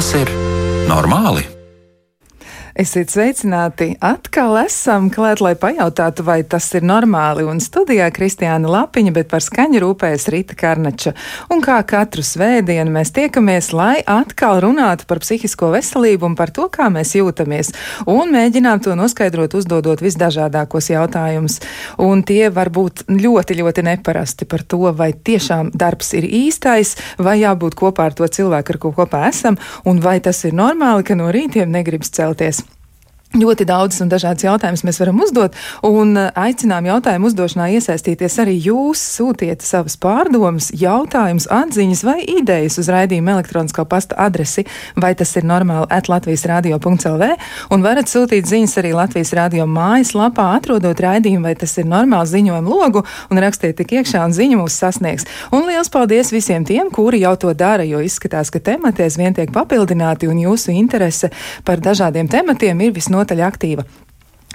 Vai tas ir normāli? Esiet sveicināti! Atkal esam klāt, lai pajautātu, vai tas ir normāli. Un studijā Kristiāna Lapiņa, bet par skaņu rūpējas Rita Karnača. Un kā katru svētdienu mēs tiekamies, lai atkal runātu par psihisko veselību un par to, kā mēs jūtamies. Un mēģinām to noskaidrot, uzdodot visdažādākos jautājumus. Un tie var būt ļoti, ļoti neparasti par to, vai tiešām darbs ir īstais, vai jābūt kopā ar to cilvēku, ar ko kopā esam, un vai tas ir normāli, ka no rītiem negribas celties. Ļoti daudz un dažādas jautājumus mēs varam uzdot, un uh, aicinām jautājumu uzdošanā iesaistīties arī jūs. Sūtiet savas pārdomas, jautājumus, atziņas vai idejas uz raidījuma elektroniskā pasta adresi, vai tas ir normāli at Latvijas radio.lv, un varat sūtīt ziņas arī Latvijas radio mājaslapā, atrodot raidījumu, vai tas ir normāli ziņojumu logu, un rakstiet tik iekšā, un ziņa mūs sasniegs. Un liels paldies visiem tiem, kuri jau to dara, jo izskatās, ka tematies vien tiek papildināti, un jūsu interese par dažādiem tematiem ir visnotaļ visnotaļ aktīva.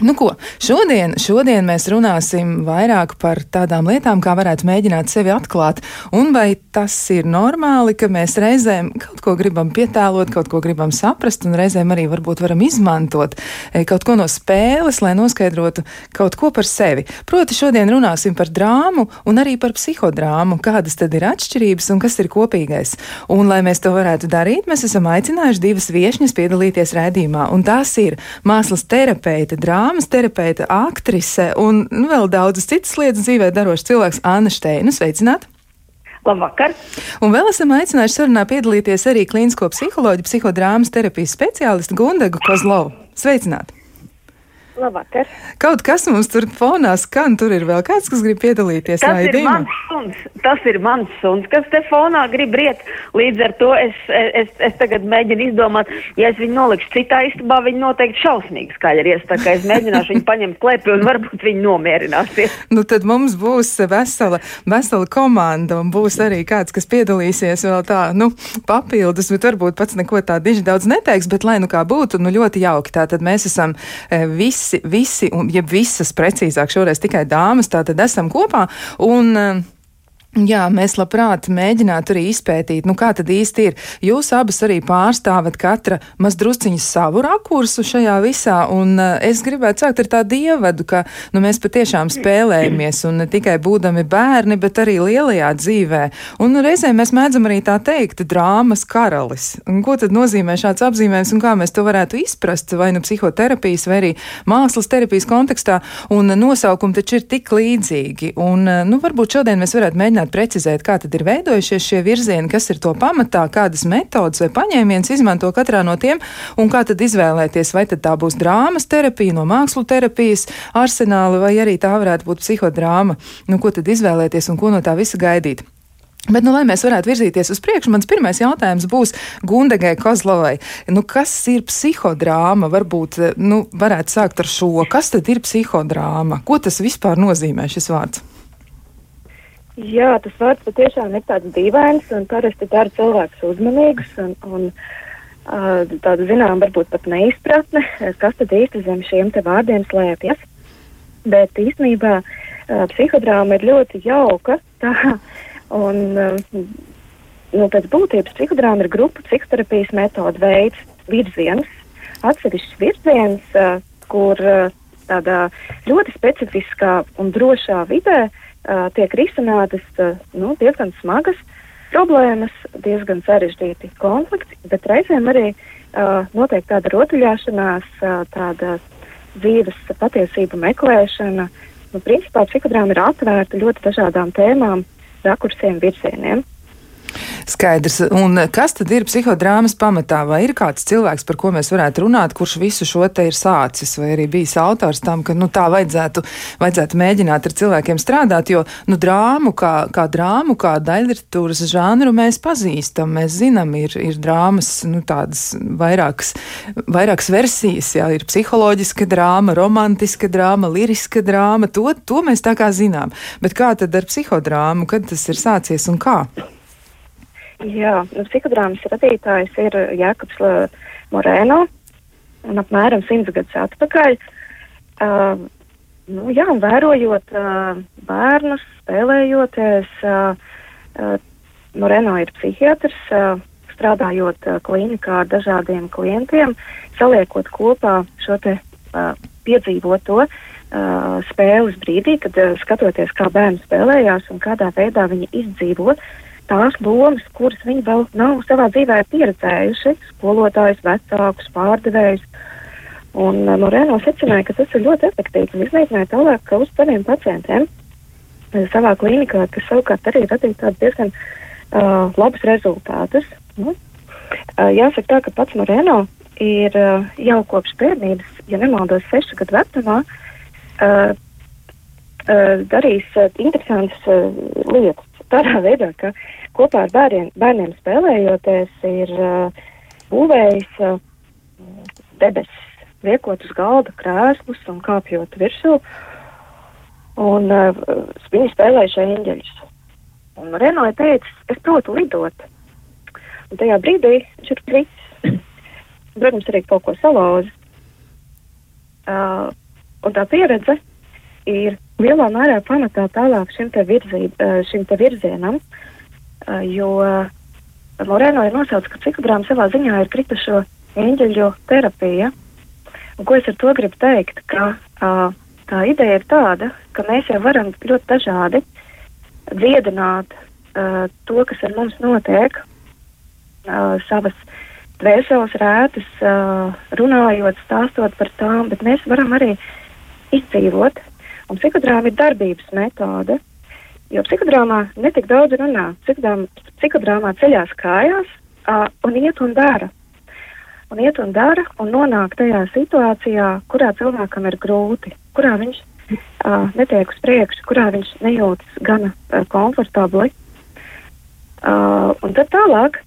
Nu, ko, šodien, šodien mēs runāsim vairāk par tādām lietām, kā varētu mēģināt sevi atklāt, un vai tas ir normāli, ka mēs reizēm kaut ko gribam pietēlot, kaut ko gribam saprast, un reizēm arī varbūt varam izmantot e, kaut ko no spēles, lai noskaidrotu kaut ko par sevi. Proti, šodien runāsim par drāmu un arī par psihodrāmu, kādas tad ir atšķirības un kas ir kopīgais. Un, lai mēs to varētu darīt, mēs esam aicinājuši divas viešņas piedalīties raidījumā, un tās ir mākslas terapeite drāma drāmas terapeite, aktrise un nu, vēl daudzas citas lietas dzīvē darošs cilvēks Anna Steina. Sveicināti! Labvakar! Un vēl esam aicinājuši sarunā piedalīties arī klīnisko psiholoģiju, psihodrāmas terapijas speciālistu Gundagu Kozlovu. Sveicināti! Labvakar. Kaut kas mums tur fonā skan, tur ir vēl kāds, kas grib piedalīties. Tas ir mans suns, tas ir mans suns, kas te fonā grib riet. Līdz ar to es, es, es tagad mēģinu izdomāt, ja es viņu nolikšu citā istabā, viņi noteikti šausmīgi skaļi ries, tā kā es mēģināšu viņu paņemt klēpi un varbūt viņi nomierināsies. nu tad mums būs vesela, vesela komanda un būs arī kāds, kas piedalīsies vēl tā, nu, papildus, bet varbūt pats neko tā diži daudz neteiks, bet lai nu kā būtu, nu ļoti jauki. Tātad mēs esam e, visi visi, visi, un ja visas precīzāk šoreiz tikai dāmas, tā tad esam kopā. Un, uh, Jā, mēs labprāt mēģinātu arī izpētīt, nu kā tad īsti ir. Jūs abas arī pārstāvat katra mazdrusciņu savu rakursu šajā visā, un uh, es gribētu sākt ar tādu ievadu, ka nu, mēs patiešām spēlējamies, un ne tikai būdami bērni, bet arī lielajā dzīvē. Un nu, reizēm mēs mēdzam arī tā teikt, drāmas karalis. Un ko tad nozīmē šāds apzīmējums, un kā mēs to varētu izprast, vai nu psihoterapijas, vai arī mākslas terapijas kontekstā, un nosaukumi taču ir tik līdzīgi. Un, uh, nu, varbūt šodien mēs varētu mēģināt mēģināt precizēt, kā tad ir veidojušies šie virzieni, kas ir to pamatā, kādas metodas vai paņēmienas izmanto katrā no tiem, un kā tad izvēlēties, vai tad tā būs drāmas terapija no mākslu terapijas arsenāla, vai arī tā varētu būt psihodrāma. Nu, ko tad izvēlēties un ko no tā visa gaidīt? Bet, nu, lai mēs varētu virzīties uz priekšu, mans pirmais jautājums būs Gundegai Kozlovai. Nu, kas ir psihodrāma? Varbūt, nu, varētu sākt ar šo. Kas tad ir psihodrāma? Ko tas vispār nozīmē šis vārds? Jā, tas vārds patiešām ir tāds dīvains un parasti dara cilvēkus uzmanīgus un, un uh, tādu zinām varbūt pat neizpratne, kas tad īsti zem šiem te vārdiem slēpjas. Bet īstenībā uh, psihodrāma ir ļoti jauka tā, un uh, nu, pēc būtības psihodrāma ir grupu psihoterapijas metoda veids, virziens, atsevišķs virziens, uh, kur uh, tādā ļoti specifiskā un drošā vidē uh, tiek risinātas nu, diezgan smagas problēmas, diezgan sarežģīti konflikti, bet reizēm arī notiek tāda rotaļāšanās, tāda dzīves patiesība meklēšana. Nu, principā psihodrāma ir atvērta ļoti dažādām tēmām, rakursiem, virzieniem. Skaidrs. Un kas tad ir psihodrāmas pamatā? Vai ir kāds cilvēks, par ko mēs varētu runāt, kurš visu šo te ir sācis, vai arī bijis autors tam, ka nu, tā vajadzētu, vajadzētu mēģināt ar cilvēkiem strādāt, jo nu, drāmu, kā, kā drāmu, kā daļliteratūras žanru mēs pazīstam. Mēs zinām, ir, ir drāmas nu, tādas vairākas, vairākas versijas, jā, ir psiholoģiska drāma, romantiska drāma, liriska drāma, to, to mēs tā kā zinām. Bet kā tad ar psihodrāmu, kad tas ir sācies un kā? Jā, nu, psihodrāmas radītājs ir Jēkabs Moreno, un apmēram simts gadus atpakaļ. Uh, nu, jā, un vērojot uh, bērnus, spēlējoties, uh, uh, Moreno ir psihiatrs, uh, strādājot uh, klinikā ar dažādiem klientiem, saliekot kopā šo te uh, piedzīvoto uh, spēles brīdī, kad uh, skatoties, kā bērni spēlējās un kādā veidā viņi izdzīvo tās lomas, kuras viņi vēl nav savā dzīvē pieredzējuši - skolotājus, vecākus, pārdevējus. Un uh, Moreno secināja, ka tas ir ļoti efektīvi un izmēģināja tālāk uz saviem pacientiem uh, savā klinikā, kas savukārt arī radīja diezgan uh, labus rezultātus. Nu, uh, jāsaka tā, ka pats Moreno ir uh, jau kopš bērnības, ja nemaldos, sešu gadu vecumā, uh, uh, interesantas lietas. Tādā veidā, ka kopā ar bērniem, bērniem spēlējoties, ir uh, būvējis uh, debesis, liekot uz galda krēslus un kāpjot virsū. Un uh, viņi spēlēja šeit eņģeļus. Un Renoja teica, es protu lidot. Un tajā brīdī viņš ir kritis. Protams, arī kaut ko salauza. Uh, un tā pieredze ir lielā mērā pamatā tālāk šim te, virzī, šim te virzienam, jo Moreno ir nosaucis, ka psihodrāma savā ziņā ir kritušo eņģeļu terapija. Un ko es ar to gribu teikt? Ka, uh, tā ideja ir tāda, ka mēs jau varam ļoti dažādi dziedināt uh, to, kas ar mums notiek, uh, savas dvēseles rētas, uh, runājot, stāstot par tām, bet mēs varam arī izdzīvot Un psihodrāma ir darbības metode, jo psihodrāmā netik daudz runā. Psihodrāmā, psihodrāmā ceļās kājās uh, un iet un dara. Un iet un dara un nonāk tajā situācijā, kurā cilvēkam ir grūti, kurā viņš uh, netiek uz priekšu, kurā viņš nejūtas gana uh, komfortabli. Uh, un tad tālāk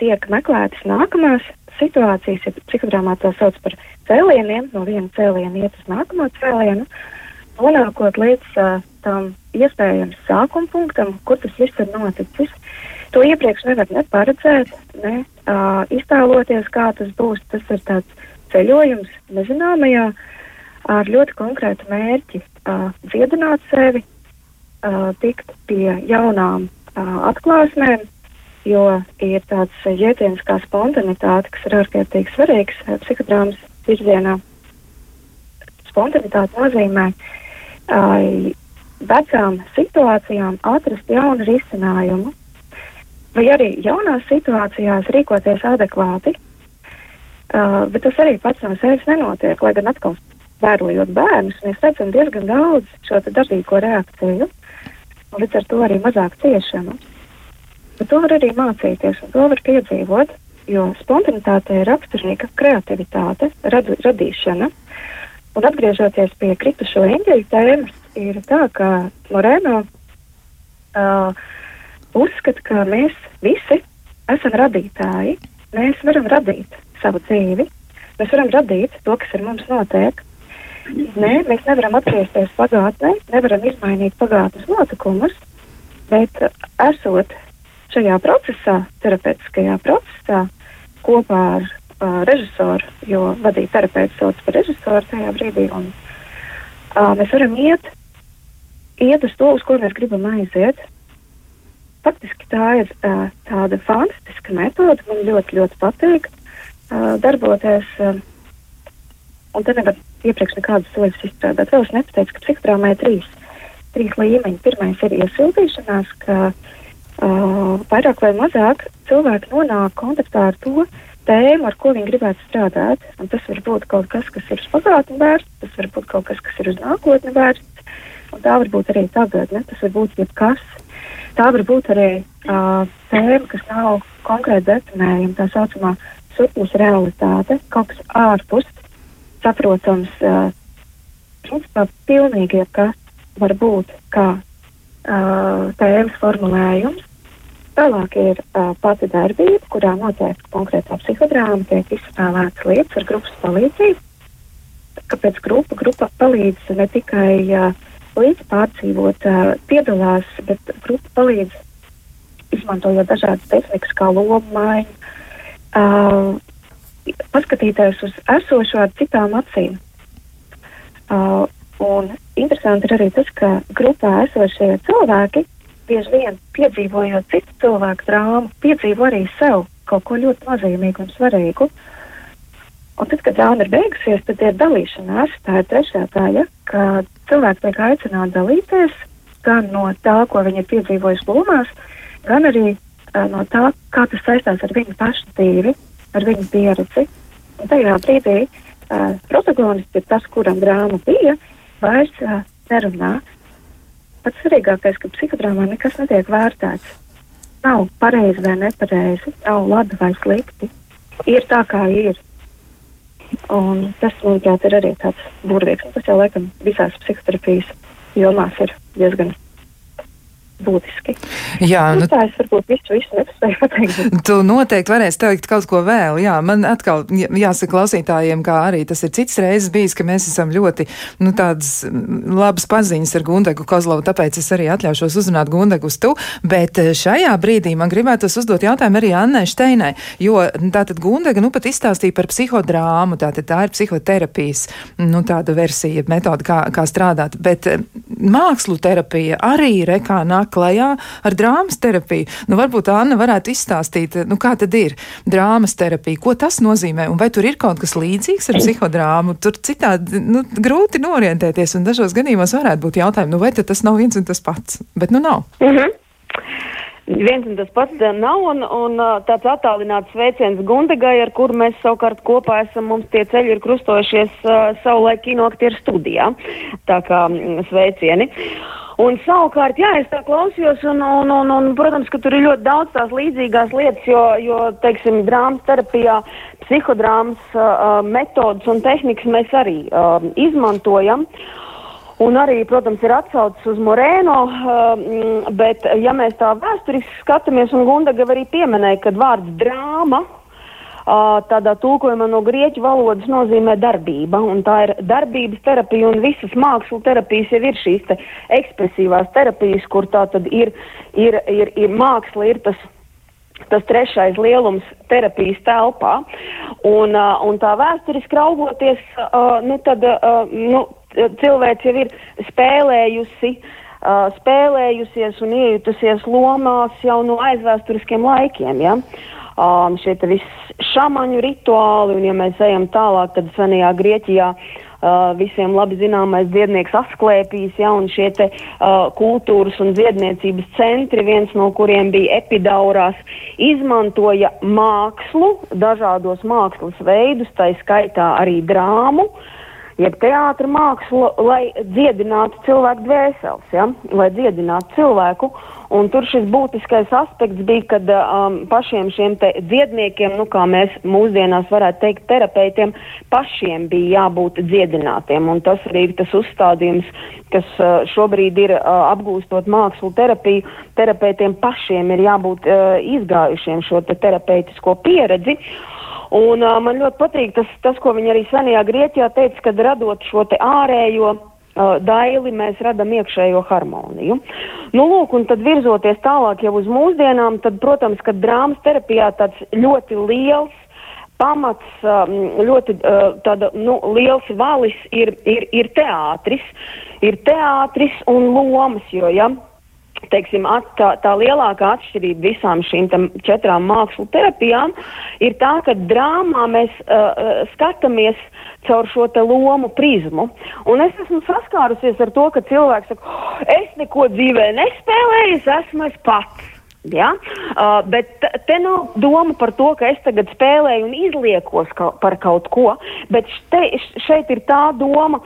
tiek meklētas nākamās situācijas, ja psihodrāmā to sauc par cēlieniem, no viena cēliena iet uz nākamo cēlienu, nonākot līdz uh, tam iespējams sākuma punktam, kur tas viss ir noticis. To iepriekš nevar ne paredzēt, ne uh, iztēloties, kā tas būs. Tas ir tāds ceļojums nezināmajā ar ļoti konkrētu mērķi uh, - dziedināt sevi, uh, tikt pie jaunām uh, atklāsmēm, jo ir tāds jēdziens kā spontanitāte, kas ir ārkārtīgi svarīgs psihodrāmas virzienā. Spontanitāte nozīmē uh, vecām situācijām atrast jaunu risinājumu, vai arī jaunās situācijās rīkoties adekvāti. Uh, bet tas arī pats no sevis nenotiek, lai gan atkal vērojot bērnus, mēs redzam diezgan daudz šo dažādo reakciju, un līdz ar to arī mazāk ciešanu. Bet to var arī mācīties, un to var piedzīvot, jo spontanitāte ir raksturīga kreativitāte, radu, radīšana. Un atgriežoties pie kritušo eņģeļu tēmas, ir tā, ka Moreno uh, uzskata, ka mēs visi esam radītāji. Mēs varam radīt savu dzīvi, mēs varam radīt to, kas ar mums notiek. Nē, mēs nevaram atgriezties pagātnē, nevaram izmainīt pagātnes notikumus, bet esot šajā procesā, terapeitiskajā procesā, kopā ar uh, režisoru, jo vadīt terapeitu sauc par režisoru tajā brīdī, un uh, mēs varam iet, iet uz to, uz ko mēs gribam aiziet. Faktiski tā ir uh, tāda fantastiska metode, man ļoti, ļoti patīk uh, darboties. Uh, un te nevar iepriekš nekādas soļus izstrādāt. Vēl es nepateicu, ka psihotrāmā ir trīs, trīs līmeņi. Pirmais ir iesildīšanās, ka uh, uh, vairāk vai mazāk cilvēki nonāk kontaktā ar to tēmu, ar ko viņi gribētu strādāt. Un tas var būt kaut kas, kas ir uz pagātni vērsts, tas var būt kaut kas, kas ir uz nākotni vērsts, un tā var būt arī tagadne, tas var būt jebkas. Tā var būt arī uh, tēma, kas nav konkrēti definējama, tā saucamā surplus realitāte, kaut kas ārpus saprotams, uh, principā pilnīgi jebkas var būt kā uh, tēmas formulējums, Tālāk ir uh, pati darbība, kurā notiek konkrētā psihodrāma, tiek izspēlētas lietas ar grupas palīdzību. Kāpēc grupa, grupa palīdz ne tikai uh, līdz pārdzīvot, uh, piedalās, bet grupa palīdz izmantojot dažādas tehnikas, kā lomu maiņu, uh, paskatīties uz esošo ar citām acīm. Uh, un interesanti ir arī tas, ka grupā esošie cilvēki bieži vien piedzīvojot citu cilvēku drāmu, piedzīvo arī sev kaut ko ļoti nozīmīgu un svarīgu. Un tad, kad drāma ir beigusies, tad ir dalīšanās. Tā ir trešā daļa, ka cilvēks tiek aicināts dalīties gan no tā, ko viņi ir piedzīvojuši lomās, gan arī uh, no tā, kā tas saistās ar viņu pašu dzīvi, ar viņu pieredzi. Un tajā brīdī uh, protagonists ir tas, kuram drāma bija, vairs uh, nerunā. Pats svarīgākais, ka psihodrāmā nekas netiek vērtēts. Nav pareizi vai nepareizi, nav labi vai slikti. Ir tā, kā ir. Un tas, manuprāt, ir arī tāds burvīgs. Tas jau laikam visās psihoterapijas jomās ir diezgan būtiski. Jā, nu, tā es varbūt visu, visu nespēju pateikt. Tu noteikti varēsi teikt kaut ko vēl. Jā, man atkal jāsaka klausītājiem, kā arī tas ir cits reizes bijis, ka mēs esam ļoti, nu, tādas labas paziņas ar Gundegu Kozlovu, tāpēc es arī atļaušos uzrunāt Gundegus tu, bet eh, šajā brīdī man gribētos uzdot jautājumu arī Annai Šteinai, jo tātad Gundega, nu, pat izstāstīja par psihodrāmu, tātad tā ir psihoterapijas, nu, tāda versija, metoda, kā, kā strādāt, bet eh, mākslu terapija arī rekā nāk klajā ar drāmas terapiju. Nu, varbūt Anna varētu izstāstīt, nu, kā tad ir drāmas terapija, ko tas nozīmē, un vai tur ir kaut kas līdzīgs ar psihodrāmu. Tur citādi nu, grūti norientēties, un dažos gadījumos varētu būt jautājumi, nu, vai tas nav viens un tas pats, bet nu nav. Mm -hmm viens un tas pats nav, un, un tāds attālināts sveiciens Gundegai, ar kuru mēs savukārt kopā esam, mums tie ceļi ir krustojušies uh, savulaik kinoaktieru studijā. Tā kā sveicieni. Un savukārt, jā, es tā klausījos, un, un, un, un, protams, ka tur ir ļoti daudz tās līdzīgās lietas, jo, jo teiksim, drāmas terapijā, psihodrāmas uh, metodas un tehnikas mēs arī uh, izmantojam. Un arī, protams, ir atsaucis uz Morēno, uh, bet, ja mēs tā vēsturiski skatāmies, un Gundaga arī pieminēja, ka vārds drāma tādā tulkojumā no grieķu valodas nozīmē darbība, tā ir darbības terapija, un visas mākslu terapijas jau ir šīs te ekspresīvās terapijas, kur tā tad ir, ir, ir, ir māksla, ir tas tas trešais lielums terapijas telpā. Un, uh, un tā vēsturiski raugoties, uh, nu, tad uh, nu, cilvēks jau ir spēlējusi. Uh, spēlējusies un iejutusies lomās jau no aizvēsturiskiem laikiem. Ja? Um, šie visi šamaņu rituāli, un ja mēs ejam tālāk, tad senajā Grieķijā uh, visiem labi zināmais dziednieks Asklēpijas, ja, un šie te uh, kultūras un dziedniecības centri, viens no kuriem bija epidaurās, izmantoja mākslu, dažādos mākslas veidus, tai skaitā arī drāmu. Jeb teātra mākslu, lai dziedinātu cilvēku dvēseles, ja? lai dziedinātu cilvēku. Un tur šis būtiskais aspekts bija, kad um, pašiem šiem dziedniekiem, nu, kā mēs mūsdienās varētu teikt, terapeitiem, pašiem bija jābūt dziedinātiem. Un tas arī ir tas uzstādījums, kas uh, šobrīd ir uh, apgūstot mākslu terapiju. Terapeitiem pašiem ir jābūt uh, izgājušiem šo te terapeitisko pieredzi. Un uh, man ļoti patīk tas, tas, ko viņi arī senajā Grieķijā teica, kad radot šo ārējo daili mēs radam iekšējo harmoniju. Nu, lūk, un tad virzoties tālāk jau uz mūsdienām, tad, protams, ka drāmas terapijā tāds ļoti liels pamats, ļoti tāda, nu, liels valis ir, ir, ir teātris. Ir teātris un lomas, jo, ja, teiksim, at, tā, tā lielākā atšķirība visām šīm četrām mākslu terapijām ir tā, ka drāmā mēs uh, skatāmies caur šo lomu prizmu. Un es esmu saskārusies ar to, ka cilvēks saka, oh, es neko dzīvē nespēlēju, es esmu es pats. Ja? Uh, bet te nav doma par to, ka es tagad spēlēju un izliekos ka, par kaut ko, bet šte, šeit ir tā doma,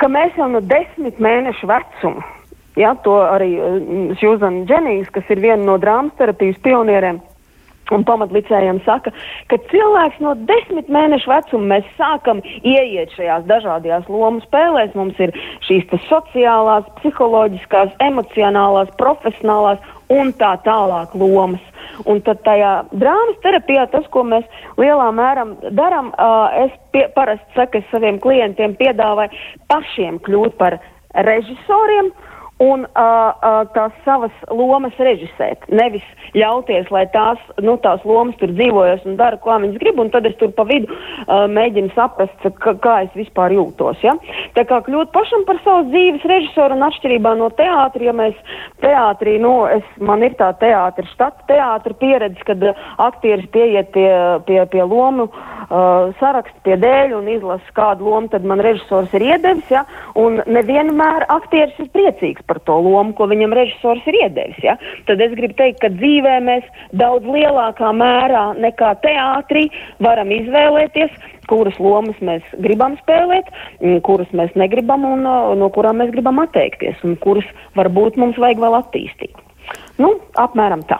ka mēs jau no desmit mēnešu vecuma Ja, to arī Sjūzana Dženijas, kas ir viena no drāmas terapijas pionieriem, un pamatlicējiem saka, ka cilvēks no desmit mēnešu vecuma mēs sākam ieiet šajās dažādajās lomu spēlēs. Mums ir šīs sociālās, psiholoģiskās, emocionālās, profesionālās un tā tālāk lomas. Un tad tajā drāmas terapijā tas, ko mēs lielā mērā darām, uh, es pie, parasti saku saviem klientiem, piedāvāju pašiem kļūt par režisoriem un uh, uh, tās savas lomas režisēt. Nevis ļauties, lai tās, nu, tās lomas tur dzīvojas un dara, ko viņas grib, un tad es tur pa vidu uh, mēģinu saprast, ka, kā es vispār jūtos. Ja? Tā kā kļūt pašam par savas dzīves režisoru un atšķirībā no teātra, ja mēs teātrī, nu, es, man ir tā teātra, štata teātra pieredze, kad aktieris pieiet pie, pie, pie lomu uh, sarakstu, pie dēļu un izlasa kādu lomu, tad man režisors ir iedevis, ja? un nevienmēr aktieris ir priecīgs par to lomu, ko viņam režisors ir iedevis. Ja? Tad es gribu teikt, ka dzīvē mēs daudz lielākā mērā nekā teātrī varam izvēlēties, kuras lomas mēs gribam spēlēt, kuras mēs negribam un no kurām mēs gribam atteikties, un kuras varbūt mums vajag vēl attīstīt. Nu, apmēram tā.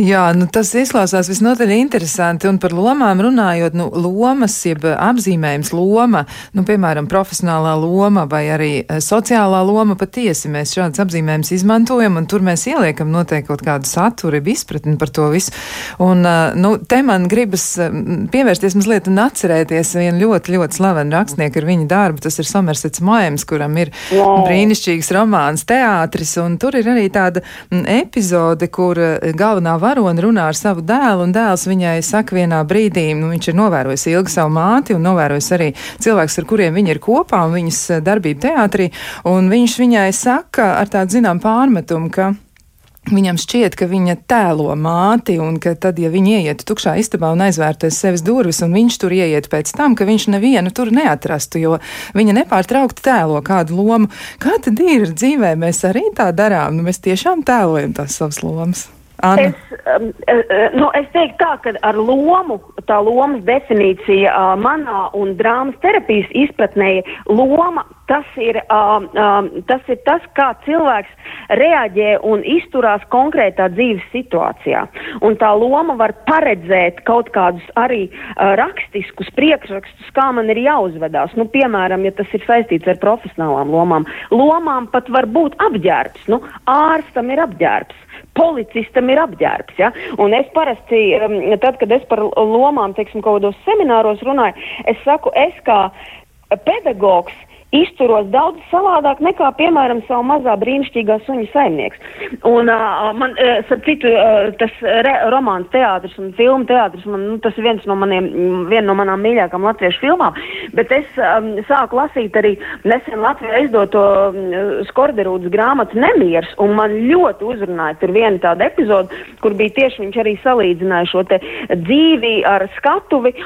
Jā, nu, tas izklausās visnotaļ interesanti. Un par lomām runājot, nu, lomas, jeb apzīmējums loma, nu, piemēram, profesionālā loma vai arī eh, sociālā loma, patiesi mēs šādas apzīmējumus izmantojam, un tur mēs ieliekam noteikti kaut kādu saturu, izpratni par to visu. Un, eh, nu, te man gribas eh, pievērsties mazliet un atcerēties vienu ļoti, ļoti slavenu rakstnieku ar viņa darbu. Tas ir Somersets Maims, kuram ir wow. brīnišķīgs romāns teātris, un tur ir arī tāda epizode epizode, kur eh, galvenā varone runā ar savu dēlu, un dēls viņai saka vienā brīdī, nu, viņš ir novērojis ilgi savu māti un novērojis arī cilvēks, ar kuriem viņi ir kopā un viņas eh, darbību teātrī, un viņš viņai saka ar tādu zinām pārmetumu, ka Viņam šķiet, ka viņa tēlo māti, un ka tad, ja viņa ieiet tukšā istabā un aizvērties sevis durvis, un viņš tur ieiet pēc tam, ka viņš nevienu tur neatrastu, jo viņa nepārtraukti tēlo kādu lomu. Kā tad ir dzīvē? Mēs arī tā darām. Nu, mēs tiešām tēlojam tās savas lomas. Anna. Es, um, uh, nu, es teiktu tā, ka ar lomu, tā lomas definīcija uh, manā un drāmas terapijas izpratnē, loma tas ir, um, um, tas ir tas, kā cilvēks reaģē un izturās konkrētā dzīves situācijā. Un tā loma var paredzēt kaut kādus arī uh, rakstiskus priekšrakstus, kā man ir jāuzvedās. Nu, piemēram, ja tas ir saistīts ar profesionālām lomām. Lomām pat var būt apģērbs. Nu, ārstam ir apģērbs policistam ir apģērbs. Ja? Un es parasti, tad, kad es par lomām, teiksim, kaut kādos semināros runāju, es saku, es kā pedagogs izturos daudz savādāk nekā, piemēram, savu mazā brīnišķīgā suņa saimnieks. Un uh, man, uh, starp citu, uh, tas re, romāns teātris un filmu teātris, man, nu, tas ir viens no maniem, viena no manām mīļākām latviešu filmām, bet es um, sāku lasīt arī nesen Latvijā izdoto um, Skorderūdas grāmatu Nemieris, un man ļoti uzrunāja tur viena tāda epizode, kur bija tieši viņš arī salīdzināja šo te dzīvi ar skatuvi.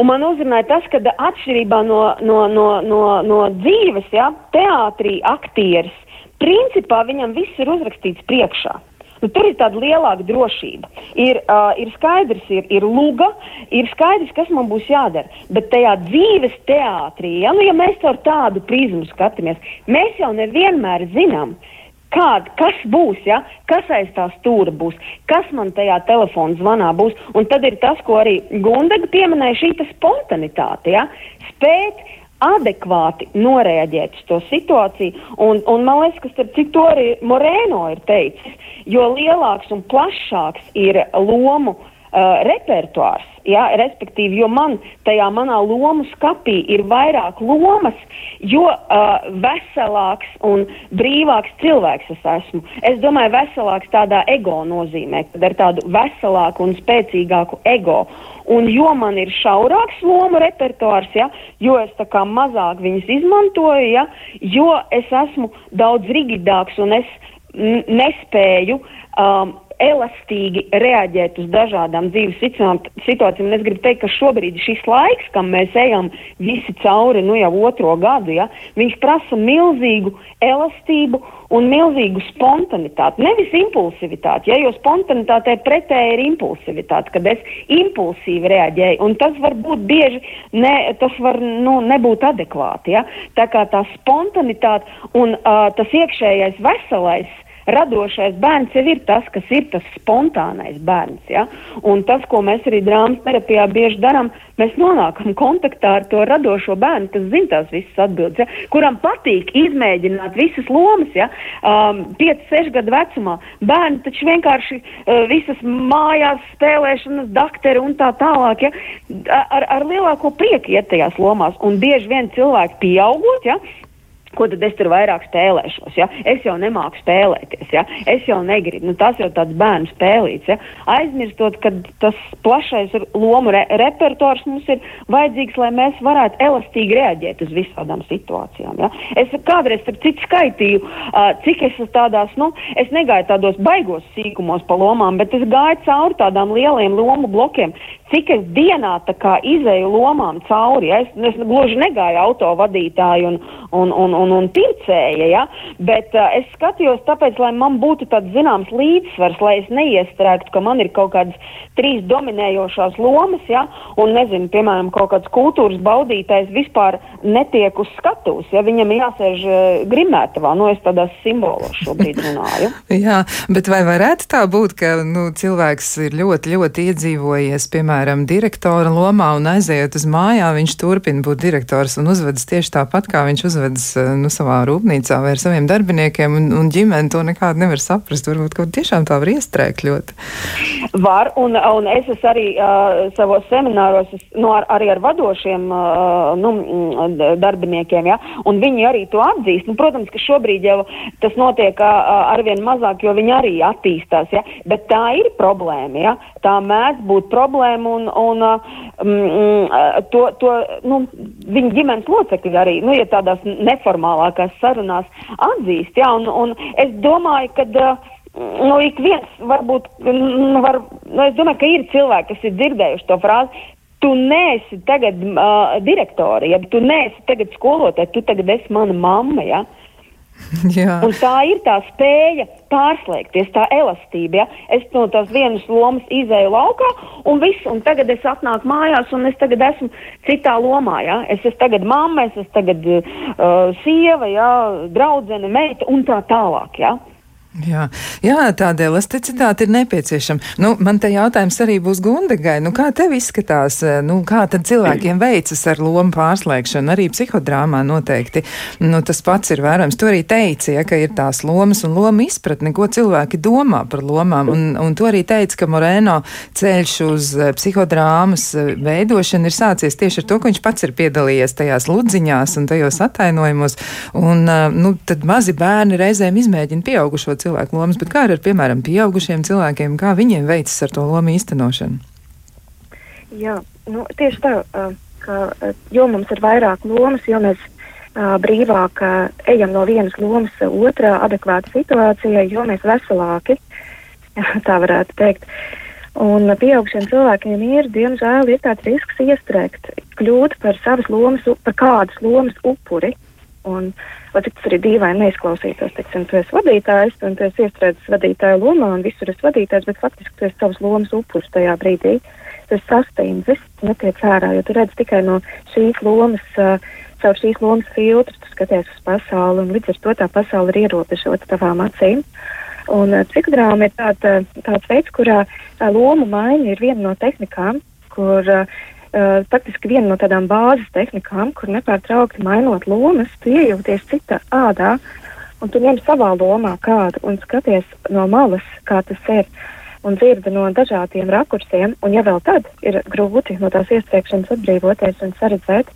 Un man uzrunāja tas, ka atšķirībā no, no, no, no, no dzīves, ja, teātrī aktieris, principā viņam viss ir uzrakstīts priekšā. Nu, tur ir tāda lielāka drošība. Ir, uh, ir skaidrs, ir, ir luga, ir skaidrs, kas man būs jādara. Bet tajā dzīves teātrī, ja, nu, ja mēs caur tādu prizmu skatāmies, mēs jau nevienmēr zinām, uh, kāda, kas būs, ja? kas aiz tā stūra būs, kas man tajā telefona zvanā būs. Un tad ir tas, ko arī Gundaga pieminēja, šī spontanitāte, ja? spēt adekvāti noreaģēt uz to situāciju. Un, un man liekas, ka starp citu arī Morēno ir teicis, jo lielāks un plašāks ir lomu uh, repertuārs, ja, respektīvi, jo man tajā manā lomu skapī ir vairāk lomas, jo uh, veselāks un brīvāks cilvēks es esmu. Es domāju, veselāks tādā ego nozīmē, kad ar tādu veselāku un spēcīgāku ego. Un jo man ir šaurāks lomu repertuārs, ja, jo es tā kā mazāk viņas izmantoju, ja, jo es esmu daudz rigidāks un es nespēju um, elastīgi reaģēt uz dažādām dzīves situācijām. Es gribu teikt, ka šobrīd šis laiks, kam mēs ejam visi cauri nu jau otro gadu, ja, viņš prasa milzīgu elastību un milzīgu spontanitāti. Nevis impulsivitāti, ja, jo spontanitātei pretēji ir impulsivitāte, kad es impulsīvi reaģēju, un tas var būt bieži, ne, tas var nu, nebūt adekvāti. Ja. Tā kā tā spontanitāte un uh, tas iekšējais veselais radošais bērns jau ir tas, kas ir tas spontānais bērns. Ja? Un tas, ko mēs arī drāmas terapijā bieži darām, mēs nonākam kontaktā ar to radošo bērnu, kas zina tās visas atbildes, ja? kuram patīk izmēģināt visas lomas, ja? um, 5, 6 gadu vecumā. Bērni taču vienkārši uh, visas mājās spēlēšanas, dakteri un tā tālāk, ja? ar, ar lielāko prieku iet tajās lomās. Un bieži vien cilvēki pieaugot, ja? Ko tad es tur vairāk spēlēšos. Ja? Es jau nemāku spēlēties, ja? es jau negribu. Nu, tas jau tāds bērnu spēlīts. Ja? Aizmirstot, ka tas plašais lomu re repertuārs mums ir vajadzīgs, lai mēs varētu elastīgi reaģēt uz visādām situācijām. Ja? Es kādreiz ar citu skaitīju, uh, cik es tādās, nu, es negāju tādos baigos sīkumos pa lomām, bet es gāju cauri tādām lieliem lomu blokiem, cik es dienā izēju lomām cauri. Ja? Es, es gluži negāju autovadītāju un, un, un, un, un pircēja, ja? bet uh, es skatījos tāpēc, lai man būtu tāds zināms līdzsvars, lai es neiestrēgtu, ka man ir kaut kādas trīs dominējošās lomas, ja? un nezinu, piemēram, kaut kāds kultūras baudītājs vispār netiek uz skatuves, ja viņam jāsēž uh, grimētavā, nu es tādās simbolos šobrīd runāju. Jā, bet vai varētu tā būt, ka nu, cilvēks ir ļoti, ļoti iedzīvojies, piemēram, direktora lomā un aiziet uz mājām, viņš turpina būt direktors un uzvedas tieši tāpat, kā viņš uzvedas eh, nu, savā rūpnīcā vai ar saviem darbiniekiem, un, un ģimene to nekādu nevar saprast. Varbūt kaut tiešām tā var iestrēgt ļoti. Var, un, un es esmu arī uh, savos semināros, es, nu, ar, arī ar vadošiem uh, nu, darbiniekiem, ja, un viņi arī to atzīst. Nu, protams, ka šobrīd jau tas notiek uh, arvien mazāk, jo viņi arī attīstās, ja, bet tā ir problēma, ja, tā mēdz būt problēma, un, un uh, mm, to, to nu, viņa ģimenes locekļi arī, nu, ja tādās neformālākās sarunās atzīst, ja, un, un es domāju, ka uh, nu, ik viens varbūt, nu, var, nu, es domāju, ka ir cilvēki, kas ir dzirdējuši to frāzi. Tu neesi tagad uh, direktori, ja tu neesi tagad skolotāji, tu tagad esi mana mamma. Ja? Uh, Jā. tā ir tā spēja pārslēgties, tā elastība. Ja? Es no tās vienas lomas izēju laukā, un viss, un tagad es atnāku mājās, un es tagad esmu citā lomā. Ja? Es esmu tagad mamma, es esmu tagad uh, sieva, ja? draudzene, meita un tā tālāk. Ja? Jā, jā, tāda elasticitāte ir nepieciešama. Nu, man te jautājums arī būs Gundegai. Nu, kā tev izskatās, eh, nu, kā tad cilvēkiem veicas ar lomu pārslēgšanu? Arī psihodrāmā noteikti nu, tas pats ir vērojams. Tu arī teici, ja, ka ir tās lomas un loma izpratne, ko cilvēki domā par lomām. Un, un tu arī teici, ka Moreno ceļš uz eh, psihodrāmas eh, veidošanu ir sācies tieši ar to, ka viņš pats ir piedalījies tajās ludziņās un tajos atainojumos. Un, nu, tad mazi bērni reizēm izmēģina pieaugušo cilvēku lomas, bet kā ar, piemēram, pieaugušiem cilvēkiem, kā viņiem veicas ar to lomu īstenošanu? Jā, nu, tieši tā, ka jo mums ir vairāk lomas, jo mēs uh, brīvāk uh, ejam no vienas lomas otrā adekvāta situācijai, jo mēs veselāki, tā varētu teikt. Un pieaugušiem cilvēkiem ir, diemžēl, ir tāds risks iestrēgt, kļūt par savas lomas, par kādas lomas upuri. Un, lai cik tas arī dīvaini neizklausītos, teiksim, tu esi vadītājs, un tu esi iestrēdzis vadītāja lomā, un visur esi vadītājs, bet faktiski tu esi savas lomas upuris tajā brīdī. Tas sastāvs, viss netiek ārā, jo tu redz tikai no šīs lomas, uh, caur šīs lomas filtru, tu skaties uz pasauli, un līdz ar to tā pasaule ir ierobežota tavām acīm. Un uh, psihodrāma ir tāda, tāds veids, kurā uh, loma maiņa ir viena no tehnikām, kur uh, uh, faktiski viena no tādām bāzes tehnikām, kur nepārtraukti mainot lomas, tu iejūties citā ādā, un tu ņem savā lomā kādu un skaties no malas, kā tas ir, un dzirdi no dažādiem rakursiem, un ja vēl tad ir grūti no tās iestrēgšanas atbrīvoties un saredzēt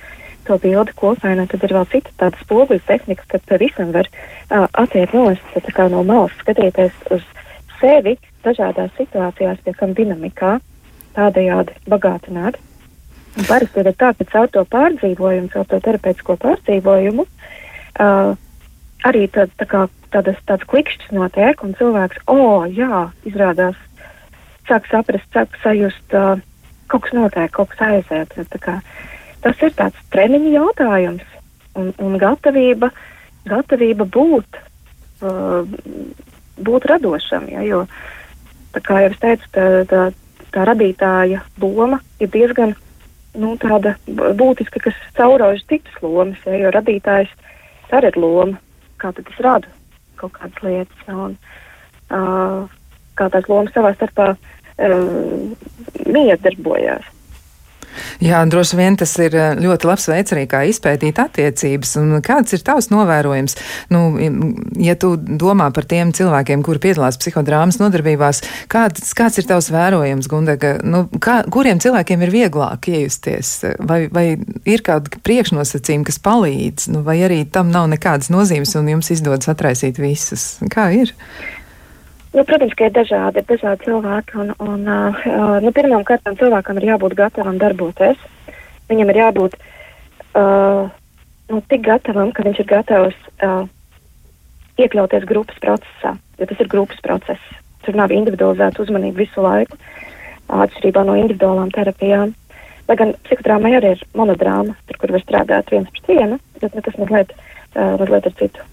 to bildi kopainā, tad ir vēl cita tāda spoguļu tehnika, kad pavisam var uh, atiet nost, no malas skatīties uz sevi dažādās situācijās, pie kam dinamikā tādējādi bagātināt. Parasti ir tā, ka caur to pārdzīvojumu, caur to terapeitisko pārdzīvojumu, uh, arī tāds, tā kā, tādas, tāds klikšķis notiek, un cilvēks, o, oh, jā, izrādās, sāk saprast, sāk sajust, uh, kaut kas notiek, kaut kas aiziet. Kā, tas ir tāds treniņu jautājums un, un gatavība, gatavība būt, uh, būt radošam, ja, jo, kā jau es teicu, tā, tā, tā radītāja loma ir diezgan nu, tāda būtiska, kas caurauž citas lomas, ja, jo radītājs arī ir loma, kā tad es radu kaut kādas lietas, un uh, kā tās lomas savā starpā uh, miedarbojās. Jā, droši vien tas ir eh, ļoti labs veids arī kā izpētīt attiecības. Un kāds ir tavs novērojums? Nu, ja tu domā par tiem cilvēkiem, kuri piedalās psihodrāmas nodarbībās, kāds, kāds ir tavs vērojums, Gundega? Nu, kā, kuriem cilvēkiem ir vieglāk iejusties? Vai, vai ir kādi priekšnosacījumi, kas palīdz? Nu, vai arī tam nav nekādas nozīmes un jums izdodas atraisīt visus? Kā ir? Nu, protams, ka ir dažādi, dažādi cilvēki. Un, un, uh, nu, pirmām kārtām cilvēkam ir jābūt gatavam darboties. Viņam ir jābūt uh, nu, tik gatavam, ka viņš ir gatavs uh, iekļauties grupas procesā, jo tas ir grupas process. Tur nav individualizēta uzmanība visu laiku, atšķirībā no individuālām terapijām. Lai gan psihotrāmai arī ir monodrāma, tur, kur var strādāt viens pret vienu, bet nu, tas mazliet, uh, mazliet ar citu,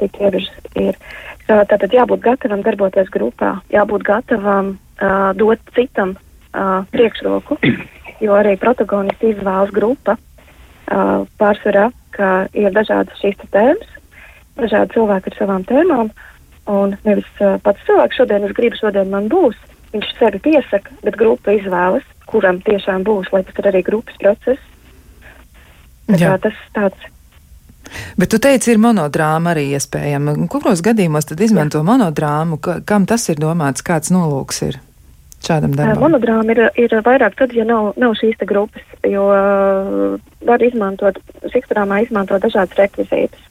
citu ievirzi ir. Tātad jābūt gatavam darboties grupā, jābūt gatavam uh, dot citam uh, priekšroku, jo arī protagonisti izvēlas grupa uh, pārsvarā, ka ir dažādas šīs tēmas, dažādi cilvēki ar savām tēmām, un nevis uh, pats cilvēks šodien es gribu, šodien man būs, viņš sevi piesaka, bet grupa izvēlas, kuram tiešām būs, lai tas ir arī grupas process. Tā, tas tāds Bet tu teici, ir monodrāma arī iespējama. Kuros gadījumos tad izmanto Jā. monodrāmu? Ka, kam tas ir domāts? Kāds nolūks ir? Šādam darbam. Monodrāma ir, ir vairāk tad, ja nav, nav šīs grupas, jo uh, var izmantot, psihodrāmā izmantot dažādas rekvizītas.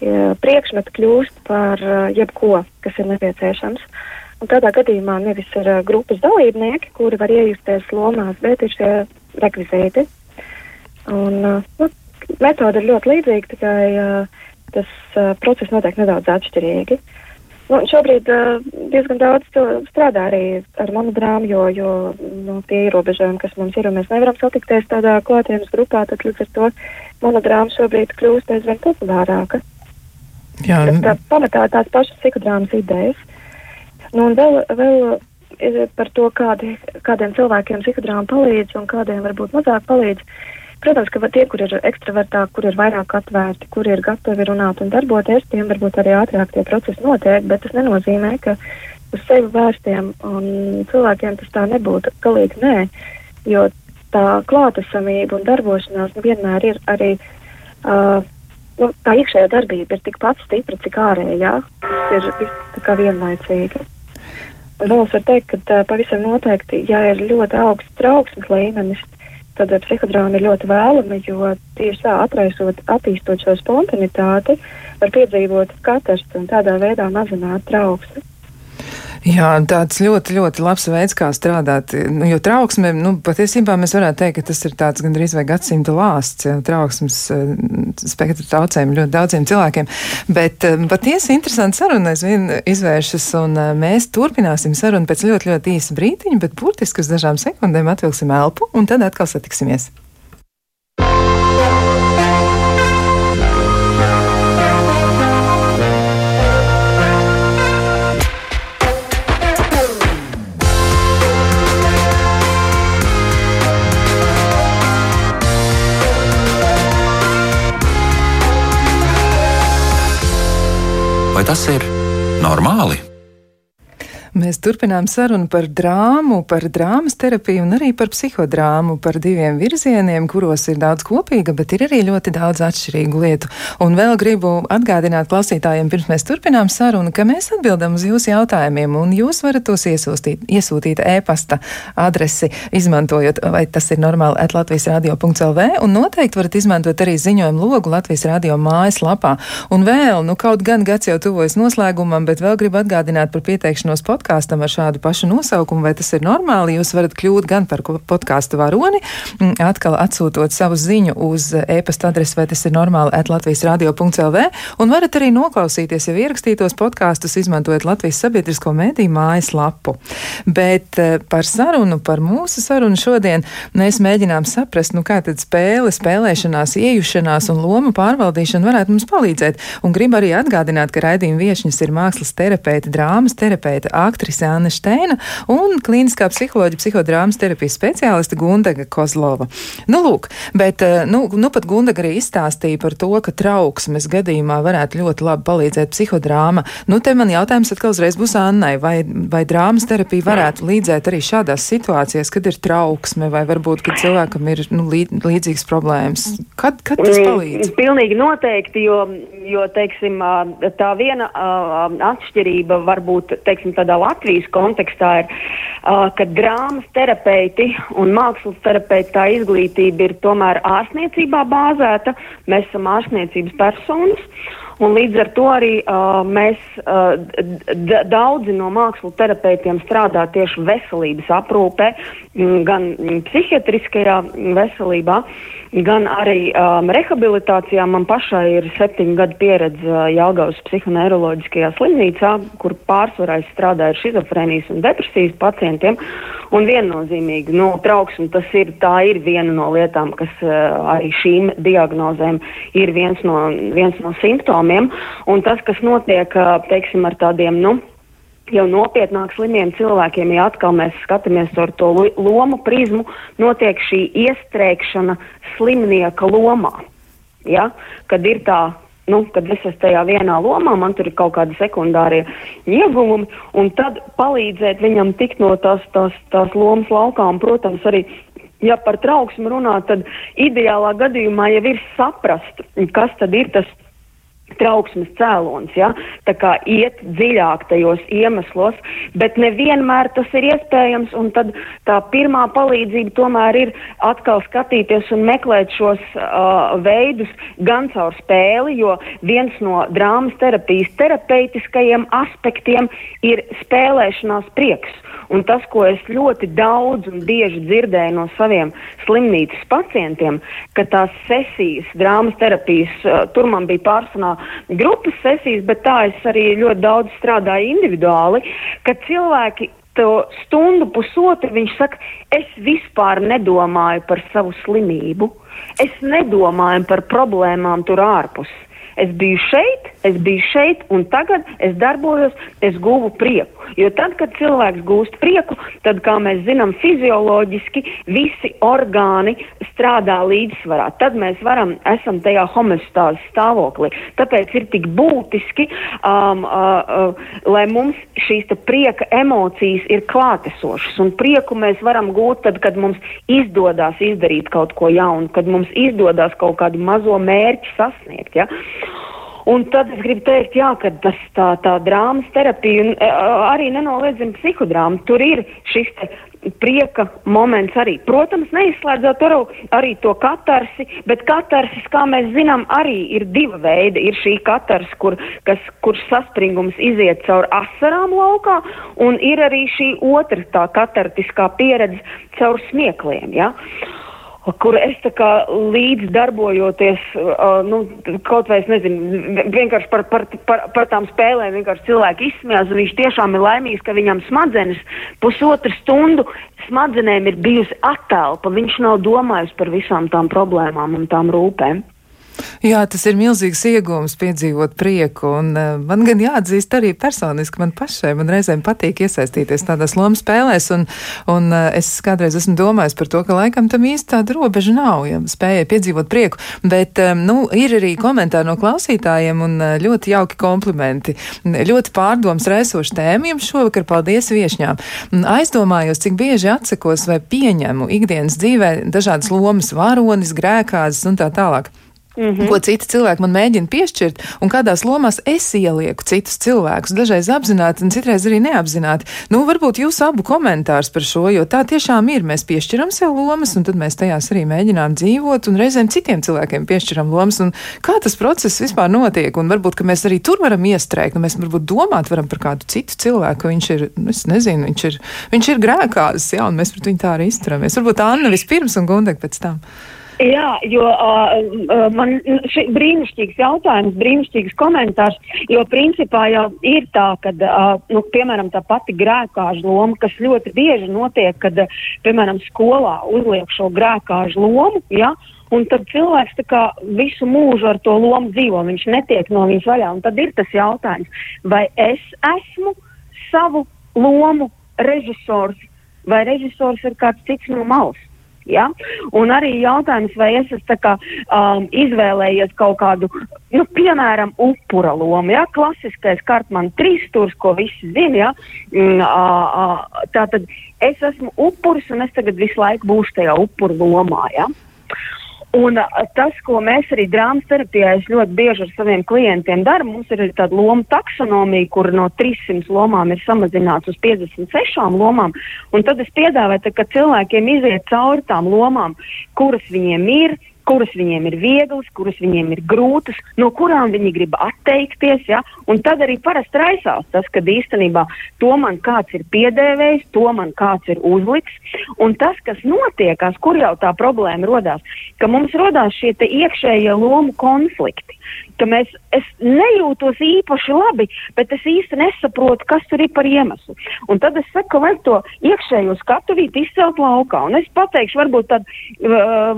Ja priekšmeti kļūst par uh, jebko, kas ir nepieciešams. Un tādā gadījumā nevis ir uh, grupas dalībnieki, kuri var iejusties lomās, bet ir šie rekvizīti. Un, nu, metode ir ļoti līdzīga, tikai uh, tas uh, process notiek nedaudz atšķirīgi. Nu, šobrīd uh, diezgan daudz strādā arī ar monodrāmu, jo, jo nu, tie ierobežojumi, kas mums ir, un mēs nevaram satikties tādā klātienes grupā, tad līdz ar to monodrāma šobrīd kļūst aizvien populārāka. Jā, tas tā, pamatā tās pašas psihodrāmas idejas. Nu, un vēl, vēl par to, kādi, kādiem cilvēkiem psihodrāma palīdz un kādiem varbūt mazāk palīdz. Uh, Protams, ka tie, kur ir ekstravertāki, kur ir vairāk atvērti, kur ir gatavi runāt un darboties, tiem varbūt arī ātrāk tie procesi notiek, bet tas nenozīmē, ka uz sevi vērstiem cilvēkiem tas tā nebūtu. Galīgi nē, jo tā klātesamība un darbošanās nu, vienmēr ir arī. Uh, nu, tā iekšējā darbība ir tikpat stipra, cik ārējā. Tas ir viss vienlaicīgi. Un vēl es varu teikt, ka tā, pavisam noteikti, ja ir ļoti augsts trauksmes līmenis, tad psihodrāma ir ļoti vēlama, jo tieši tā atraisot, attīstot šo spontanitāti, var piedzīvot katrs un tādā veidā mazināt trauksmi. Jā, tāds ļoti, ļoti labs veids, kā strādāt. Nu, jo trauksme, nu, patiesībā mēs varētu teikt, ka tas ir tāds gandrīz vai gadsimta lāsts, ja, trauksmes uh, spektra traucējumi ļoti daudziem cilvēkiem. Bet uh, patiesi interesanti saruna aizvien izvēršas, un uh, mēs turpināsim sarunu pēc ļoti, ļoti īsa brītiņa, bet burtiski uz dažām sekundēm atvilksim elpu, un tad atkal satiksimies. Tas ir normāli? Mēs turpinām sarunu par drāmu, par drāmas terapiju un arī par psihodrāmu, par diviem virzieniem, kuros ir daudz kopīga, bet ir arī ļoti daudz atšķirīgu lietu. Un vēl gribu atgādināt klausītājiem, pirms mēs turpinām sarunu, ka mēs atbildam uz jūsu jautājumiem, un jūs varat tos iesūstīt, iesūtīt e-pasta adresi, izmantojot, vai tas ir normāli, at Latvijas radio.lv, un noteikti varat izmantot arī ziņojumu logu Latvijas radio mājaslapā. Un vēl, nu kaut gan gads jau tuvojas noslēgumam, bet vēl gribu atgādināt par pieteikšanos podkāstu podkāstam ar šādu pašu nosaukumu, vai tas ir normāli. Jūs varat kļūt gan par podkāstu varoni, mm, atkal atsūtot savu ziņu uz e-pasta adresi, vai tas ir normāli at Latvijas radio.lv, un varat arī noklausīties jau ierakstītos podkāstus, izmantojot Latvijas sabiedrisko mediju mājaslapu. Bet eh, par sarunu, par mūsu sarunu šodien mēs mēģinām saprast, nu kā tad spēle, spēlēšanās, iejušanās un loma pārvaldīšana varētu mums palīdzēt. Un gribu arī atgādināt, ka raidījuma viešņas ir mākslas terapeita, drāmas terapeita, aktrise Anna Steina un klīniskā psiholoģija, psihodrāmas terapijas speciāliste Gundega Kozlova. Nu, lūk, bet nu, nu pat Gundega arī izstāstīja par to, ka trauksmes gadījumā varētu ļoti labi palīdzēt psihodrāma. Nu, te man jautājums atkal uzreiz būs Annai, vai, vai drāmas terapija varētu līdzēt arī šādās situācijās, kad ir trauksme vai varbūt, kad cilvēkam ir nu, līdzīgas problēmas? Kad, kad tas mm, palīdz? Pilnīgi noteikti, jo, jo teiksim, tā viena atšķirība varbūt teiksim, tādā Latvijas kontekstā ir, ka drāmas terapeiti un mākslas terapeiti tā izglītība ir tomēr ārstniecībā bāzēta. Mēs esam ārstniecības personas. Un līdz ar to arī uh, mēs uh, daudzi no mākslas terapeitiem strādā tieši veselības aprūpē, gan psihiatriskajā veselībā. Uh, gan arī um, rehabilitācijā. Man pašai ir septiņu gadu pieredze uh, Jālgavas psihoneiroloģiskajā slimnīcā, kur pārsvarā es strādāju ar šizofrēnijas un depresijas pacientiem. Un viennozīmīgi, nu, trauksme tas ir, tā ir viena no lietām, kas uh, arī šīm diagnozēm ir viens no, viens no simptomiem. Un tas, kas notiek, uh, teiksim, ar tādiem, nu, jau nopietnāk slimiem cilvēkiem, ja atkal mēs skatāmies ar to lomu prizmu, notiek šī iestrēgšana slimnieka lomā. Ja? Kad ir tā, nu, kad es esmu tajā vienā lomā, man tur ir kaut kādi sekundārie ieguvumi, un tad palīdzēt viņam tikt no tās, tās, tās lomas laukā, un, protams, arī ja par trauksmu runā, tad ideālā gadījumā jau ir saprast, kas tad ir tas trauksmes cēlonis, ja? tā kā iet dziļāk tajos iemeslos, bet nevienmēr tas ir iespējams, tad tā pirmā palīdzība tomēr ir atkal skatīties un meklēt šos uh, veidus gan caur spēli, jo viens no drāmas terapijas terapeitiskajiem aspektiem ir spēlēšanās prieks. Un tas, ko es ļoti daudz un bieži dzirdēju no saviem slimnīcas pacientiem, ka tās sesijas, drāmas terapijas, tur man bija pārsvarā grupas sesijas, bet tā es arī ļoti daudz strādāju individuāli, ka cilvēki to stundu, pusotru viņš saka, es vispār nedomāju par savu slimību, es nedomāju par problēmām tur ārpus. Es biju šeit, es biju šeit, un tagad es darbojos, es guvu prieku. Jo tad, kad cilvēks gūst prieku, tad, kā mēs zinām, fizioloģiski visi orgāni strādā līdzsvarā. Tad mēs varam, esam tajā homostāzes stāvoklī. Tāpēc ir tik būtiski, um, uh, uh, lai mums šīs prieka emocijas ir klātesošas. Un prieku mēs varam gūt tad, kad mums izdodas izdarīt kaut ko jaunu, kad mums izdodas kaut kādu mazo mērķi sasniegt. Ja? Un tad es gribu teikt, jā, ka tas tā, tā drāmas terapija e, arī nenoliedzami psihodrāma, tur ir šis prieka moments arī. Protams, neizslēdzot arī, arī to katarsi, bet katarsis, kā mēs zinām, arī ir diva veida. Ir šī katars, kur, kas, kur saspringums iziet caur asarām laukā, un ir arī šī otra tā katartiskā pieredze caur smiekliem. Ja? Uh, kur es tā kā līdz darbojoties, uh, nu, kaut vai es nezinu, vienkārši par, par, par, par tām spēlēm vienkārši cilvēki izsmējās, un viņš tiešām ir laimīgs, ka viņam smadzenes pusotru stundu smadzenēm ir bijusi attelpa, viņš nav domājis par visām tām problēmām un tām rūpēm. Jā, tas ir milzīgs iegūms piedzīvot prieku, un uh, man gan jāatzīst arī personiski man pašai, man reizēm patīk iesaistīties tādās lomas spēlēs, un, un uh, es kādreiz esmu domājis par to, ka laikam tam īsti tāda robeža nav, ja spējai piedzīvot prieku, bet, um, nu, ir arī komentāri no klausītājiem un uh, ļoti jauki komplimenti. Ļoti pārdoms raisoši tēma jums šovakar, paldies viešņām. Aizdomājos, cik bieži atsakos vai pieņemu ikdienas dzīvē dažādas lomas, varonis, grēkāzes un tā tālāk. Mm -hmm. Ko citi cilvēki man mēģina piešķirt, un kādās lomās es ielieku citus cilvēkus, dažreiz apzināti, un citreiz arī neapzināti. Nu, varbūt jūs abu komentārs par šo, jo tā tiešām ir. Mēs piešķiram sev lomas, un tad mēs tajās arī mēģinām dzīvot, un reizēm citiem cilvēkiem piešķiram lomas. Kā tas process vispār notiek? Un varbūt mēs arī tur varam iestrēgt, un mēs varbūt domāt varam par kādu citu cilvēku, ka viņš ir, nu, es nezinu, viņš ir, viņš ir grēkāzis, jā, un mēs pret viņu tā arī izturamies. Varbūt Anna vispirms un Gundek pēc tam. Jā, jo uh, man šī brīnišķīgs jautājums, brīnišķīgs komentārs, jo principā jau ir tā, ka, uh, nu, piemēram, tā pati grēkāžu loma, kas ļoti bieži notiek, kad, piemēram, skolā uzliek šo grēkāžu lomu, ja, un tad cilvēks kā visu mūžu ar to lomu dzīvo, viņš netiek no viņas vaļā, un tad ir tas jautājums, vai es esmu savu lomu režisors vai režisors ir kāds cits no malas. Ja? Un arī jautājums, vai es esmu kā, um, izvēlējies kaut kādu, nu, piemēram, upura lomu. Ja? Klasiskais kartmanu trīsstūrs, ko visi zina. Ja? Mm, uh, uh, tātad es esmu upuris un es tagad visu laiku būšu tajā upura lomā. Ja? Un tas, ko mēs arī drāmas terapijā ļoti bieži ar saviem klientiem darām, mums ir tāda loma taksonomija, kur no 300 lomām ir samazināts uz 56 lomām. Un tad es piedāvāju, ka cilvēkiem iziet cauri tām lomām, kuras viņiem ir, kuras viņiem ir vieglas, kuras viņiem ir grūtas, no kurām viņi grib atteikties. Ja? Un tad arī parasti raisās tas, ka īstenībā to man kāds ir piedēvējis, to man kāds ir uzliks. Un tas, kas notiekās, kur jau tā problēma rodās, ka mums rodās šie iekšējie lomu konflikti ka mēs, es nejūtos īpaši labi, bet es īsti nesaprotu, kas tur ir par iemeslu. Un tad es saku, vajag to iekšējo skatuvīti izcelt laukā. Un es pateikšu, varbūt, tad,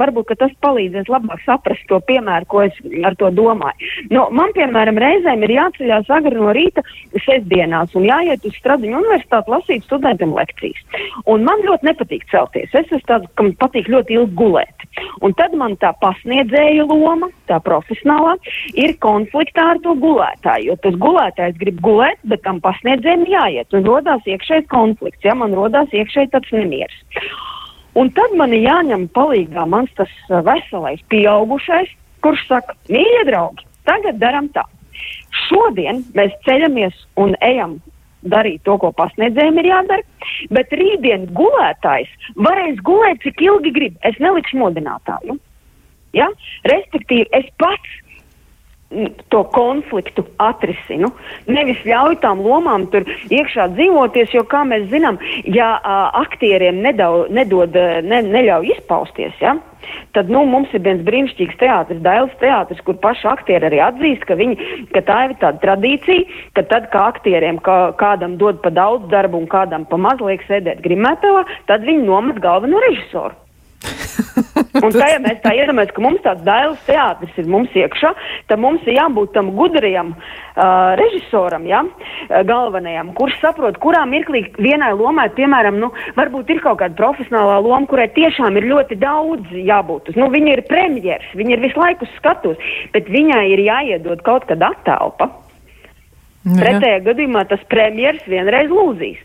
varbūt tas palīdzēs labāk saprast to piemēru, ko es ar to domāju. Nu, man, piemēram, reizēm ir jāceļās agri no rīta sestdienās un jāiet uz Stradiņu universitāti lasīt studentiem lekcijas. Un man ļoti nepatīk celties. Es esmu tāds, kam patīk ļoti ilgi gulēt. Un tad man tā pasniedzēja loma, tā profesionālā, ir konfliktā ar to gulētāju. Jo tas gulētājs grib gulēt, bet tam pasniedzējiem jāiet. Un rodās iekšējs konflikts, ja man rodās iekšēji tāds nemieris. Un tad man ir jāņem palīdzīgā mans tas uh, veselais pieaugušais, kurš saka, mīļie draugi, tagad daram tā. Šodien mēs ceļamies un ejam darīt to, ko pasniedzējiem ir jādara, bet rītdien gulētājs varēs gulēt, cik ilgi grib. Es nelikšu modinātāju. Ja? Respektīvi, es pats to konfliktu atrisinu. Nevis ļauj tām lomām tur iekšā dzīvoties, jo, kā mēs zinām, ja a, aktieriem nedau, nedod, ne, neļauj izpausties, ja, tad nu, mums ir viens brīnišķīgs teātris, Dailas teātris, kur paši aktieri arī atzīst, ka, viņi, ka tā ir tāda tradīcija, ka tad, kā aktieriem kā, kādam dod pa daudz darbu un kādam pa maz liek sēdēt grimētavā, tad viņi nomet galveno režisoru. Un tā, ja mēs tā iedomājamies, ka mums tāds dailes teātris ir mums iekšā, tad mums ir jābūt tam gudrajam uh, režisoram, ja, galvenajam, kurš saprot, kurā mirklī vienai lomai, piemēram, nu, varbūt ir kaut kāda profesionālā loma, kurai tiešām ir ļoti daudz jābūt. Nu, viņa ir premjeras, viņa ir visu laiku skatus, bet viņai ir jāiedod kaut kāda attēlpa. Nu, Pretējā gadījumā tas premjeras vienreiz lūzīs.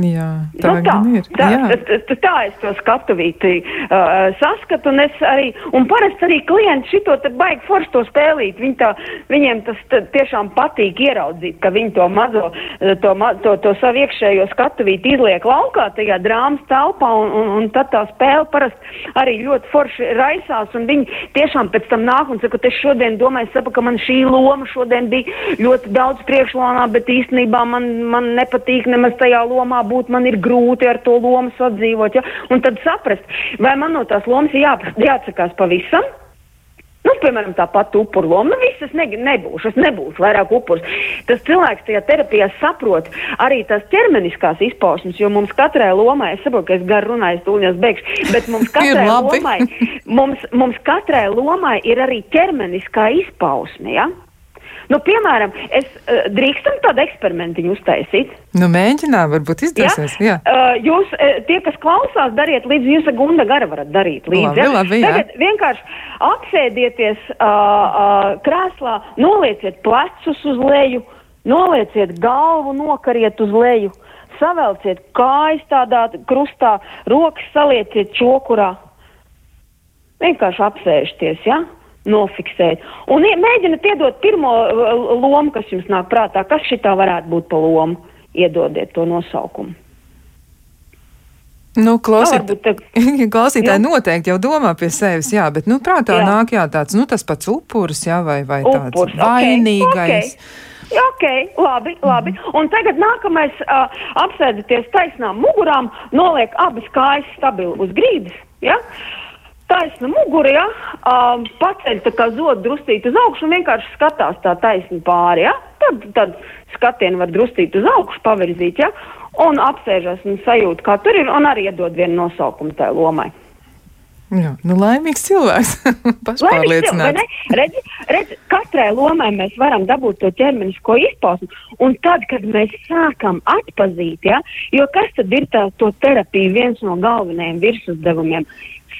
Jā, tā, nu, tā, ir. tā, jā. tā, tā es to skatuvīti uh, saskatu, un es arī, un parasti arī klienti šito te baigi forši to spēlīt, viņi tā, viņiem tas tiešām patīk ieraudzīt, ka viņi to mazo, to, to, to savu iekšējo skatuvīti izliek laukā tajā drāmas telpā, un, un, un tad tā spēle parasti arī ļoti forši raisās, un viņi tiešām pēc tam nāk un saka, es šodien domāju, sapu, ka man šī loma šodien bija ļoti daudz priekšlānā, bet īstenībā man, man nepatīk nemaz tajā lomā būt, man ir grūti ar to lomu sadzīvot. Ja? Un tad saprast, vai man no tās lomas jā, jāatsakās pavisam. Nu, piemēram, tā pati upuru loma. Nu, visas ne, nebūšu, es nebūšu vairāk upurs. Tas cilvēks tajā terapijā saprot arī tās ķermeniskās izpausmes, jo mums katrai lomai, es saprotu, ka es garu runāju, es tūlņās beigšu, bet mums katrai, lomai, mums, mums katrai lomai ir arī ķermeniskā izpausme. Ja? Nu, piemēram, es uh, drīkstam tādu eksperimentu uztaisīt. Nu, mēģinām, varbūt izdosies. Ja? Uh, jūs, uh, tie, kas klausās, dariet līdzi, jūs Gunda gara varat darīt līdzi. Labi, ja? labi, jā. Tagad vienkārši apsēdieties uh, uh, krēslā, nolieciet plecus uz leju, nolieciet galvu, nokariet uz leju, savelciet kājas tādā krustā, rokas salieciet čokurā. Vienkārši apsēžties, ja? Nofiksēt. Un mēģiniet iedot pirmo uh, lomu, kas jums nāk prātā. Kas šitā varētu būt pa lomu? Iedodiet to nosaukumu. Nu, klausīt, nu, te... klausītāji nu, noteikti jau domā pie sevis, jā, bet, nu, prātā jā. nāk, jā, tāds, nu, tas pats upuris, jā, vai, vai tāds upurs, vainīgais. Okay, okay. Ok, labi, labi. Un tagad nākamais uh, apsēdieties taisnām mugurām, noliek abas kājas stabili uz grīdas. Ja? Uh, taisna mugura, ja, um, paceļ tā kā zodu drustīt uz augšu un vienkārši skatās tā taisni pāri, ja, tad, tad skatienu var drustīt uz augšu, pavirzīt, ja, un apsēžas un sajūt, kā tur ir, un arī iedod vienu nosaukumu tai lomai. Jā, nu, laimīgs cilvēks. Pašpārliecināts. Redz, redz, katrai lomai mēs varam dabūt to ķermenisko izpausmi. Un tad, kad mēs sākam atpazīt, ja, jo kas tad ir tā, to terapija viens no galvenajiem virsuzdevumiem?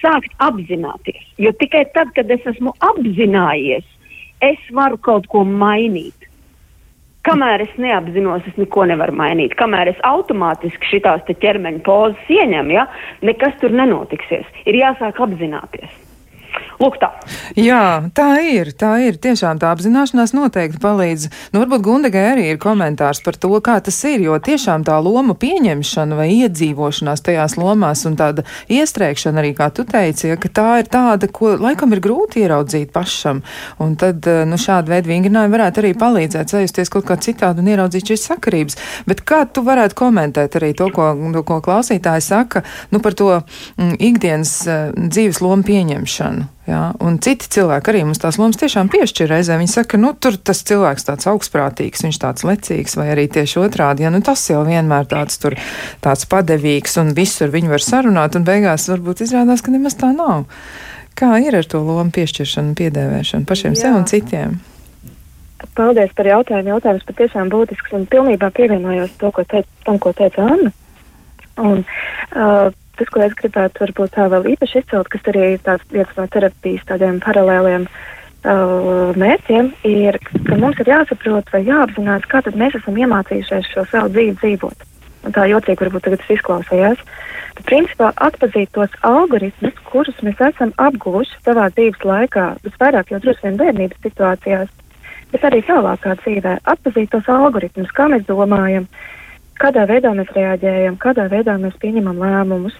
Sākt apzināties. Jo tikai tad, kad es esmu apzinājies, es varu kaut ko mainīt. Kamēr es neapzinos, es neko nevaru mainīt. Kamēr es automātiski šitās ķermeņa pozas ieņemu, ja, nekas tur nenotiksies. Ir jāsāk apzināties. Lūk, tā. Jā, tā ir. Tā ir. Tiešām tā apzināšanās noteikti palīdz. Nu, varbūt Gundegai arī ir komentārs par to, kā tas ir, jo tiešām tā loma pieņemšana vai iedzīvošanās tajās lomās un tāda iestrēgšana arī, kā tu teici, ja, ka tā ir tāda, ko laikam ir grūti ieraudzīt pašam. Un tad, eh, nu, šāda veida vingrinājumi varētu arī palīdzēt sajusties kaut kā citādi un ieraudzīt šīs sakarības. Bet kā tu varētu komentēt arī to, ko, to, ko klausītāji saka, nu, par to mm, ikdienas uh, dzīves lomu pieņemšanu? Jā, un citi cilvēki arī mums tās lomas tiešām piešķir reizē. Viņi saka, nu, tur tas cilvēks tāds augstprātīgs, viņš tāds lecīgs, vai arī tieši otrādi. Ja, nu, tas jau vienmēr tāds, tur, tāds padevīgs, un visur viņi var sarunāt, un beigās varbūt izrādās, ka nemaz tā nav. Kā ir ar to lomu piešķiršanu, piedēvēšanu pašiem Jā. sev un citiem? Paldies par jautājumu. Jautājums patiešām būtisks un pilnībā pievienojos to, ko teica, tam, ko teica Anna. Un, uh, tas, ko es gribētu varbūt tā vēl īpaši izcelt, kas arī ir tāds viens no terapijas tādiem paralēliem uh, mērķiem, ir, ka mums ir jāsaprot vai jāapzinās, kā tad mēs esam iemācījušies šo savu dzīvi dzīvot. Un tā jocīgi varbūt tagad tas izklausījās. Tad, principā, atpazīt tos algoritmus, kurus mēs esam apguvuši savā dzīves laikā, visvairāk jau droši vien bērnības situācijās, bet arī tālākā dzīvē, atpazīt tos algoritmus, kā mēs domājam, uh, kādā veidā mēs reaģējam, kādā veidā mēs pieņemam lēmumus.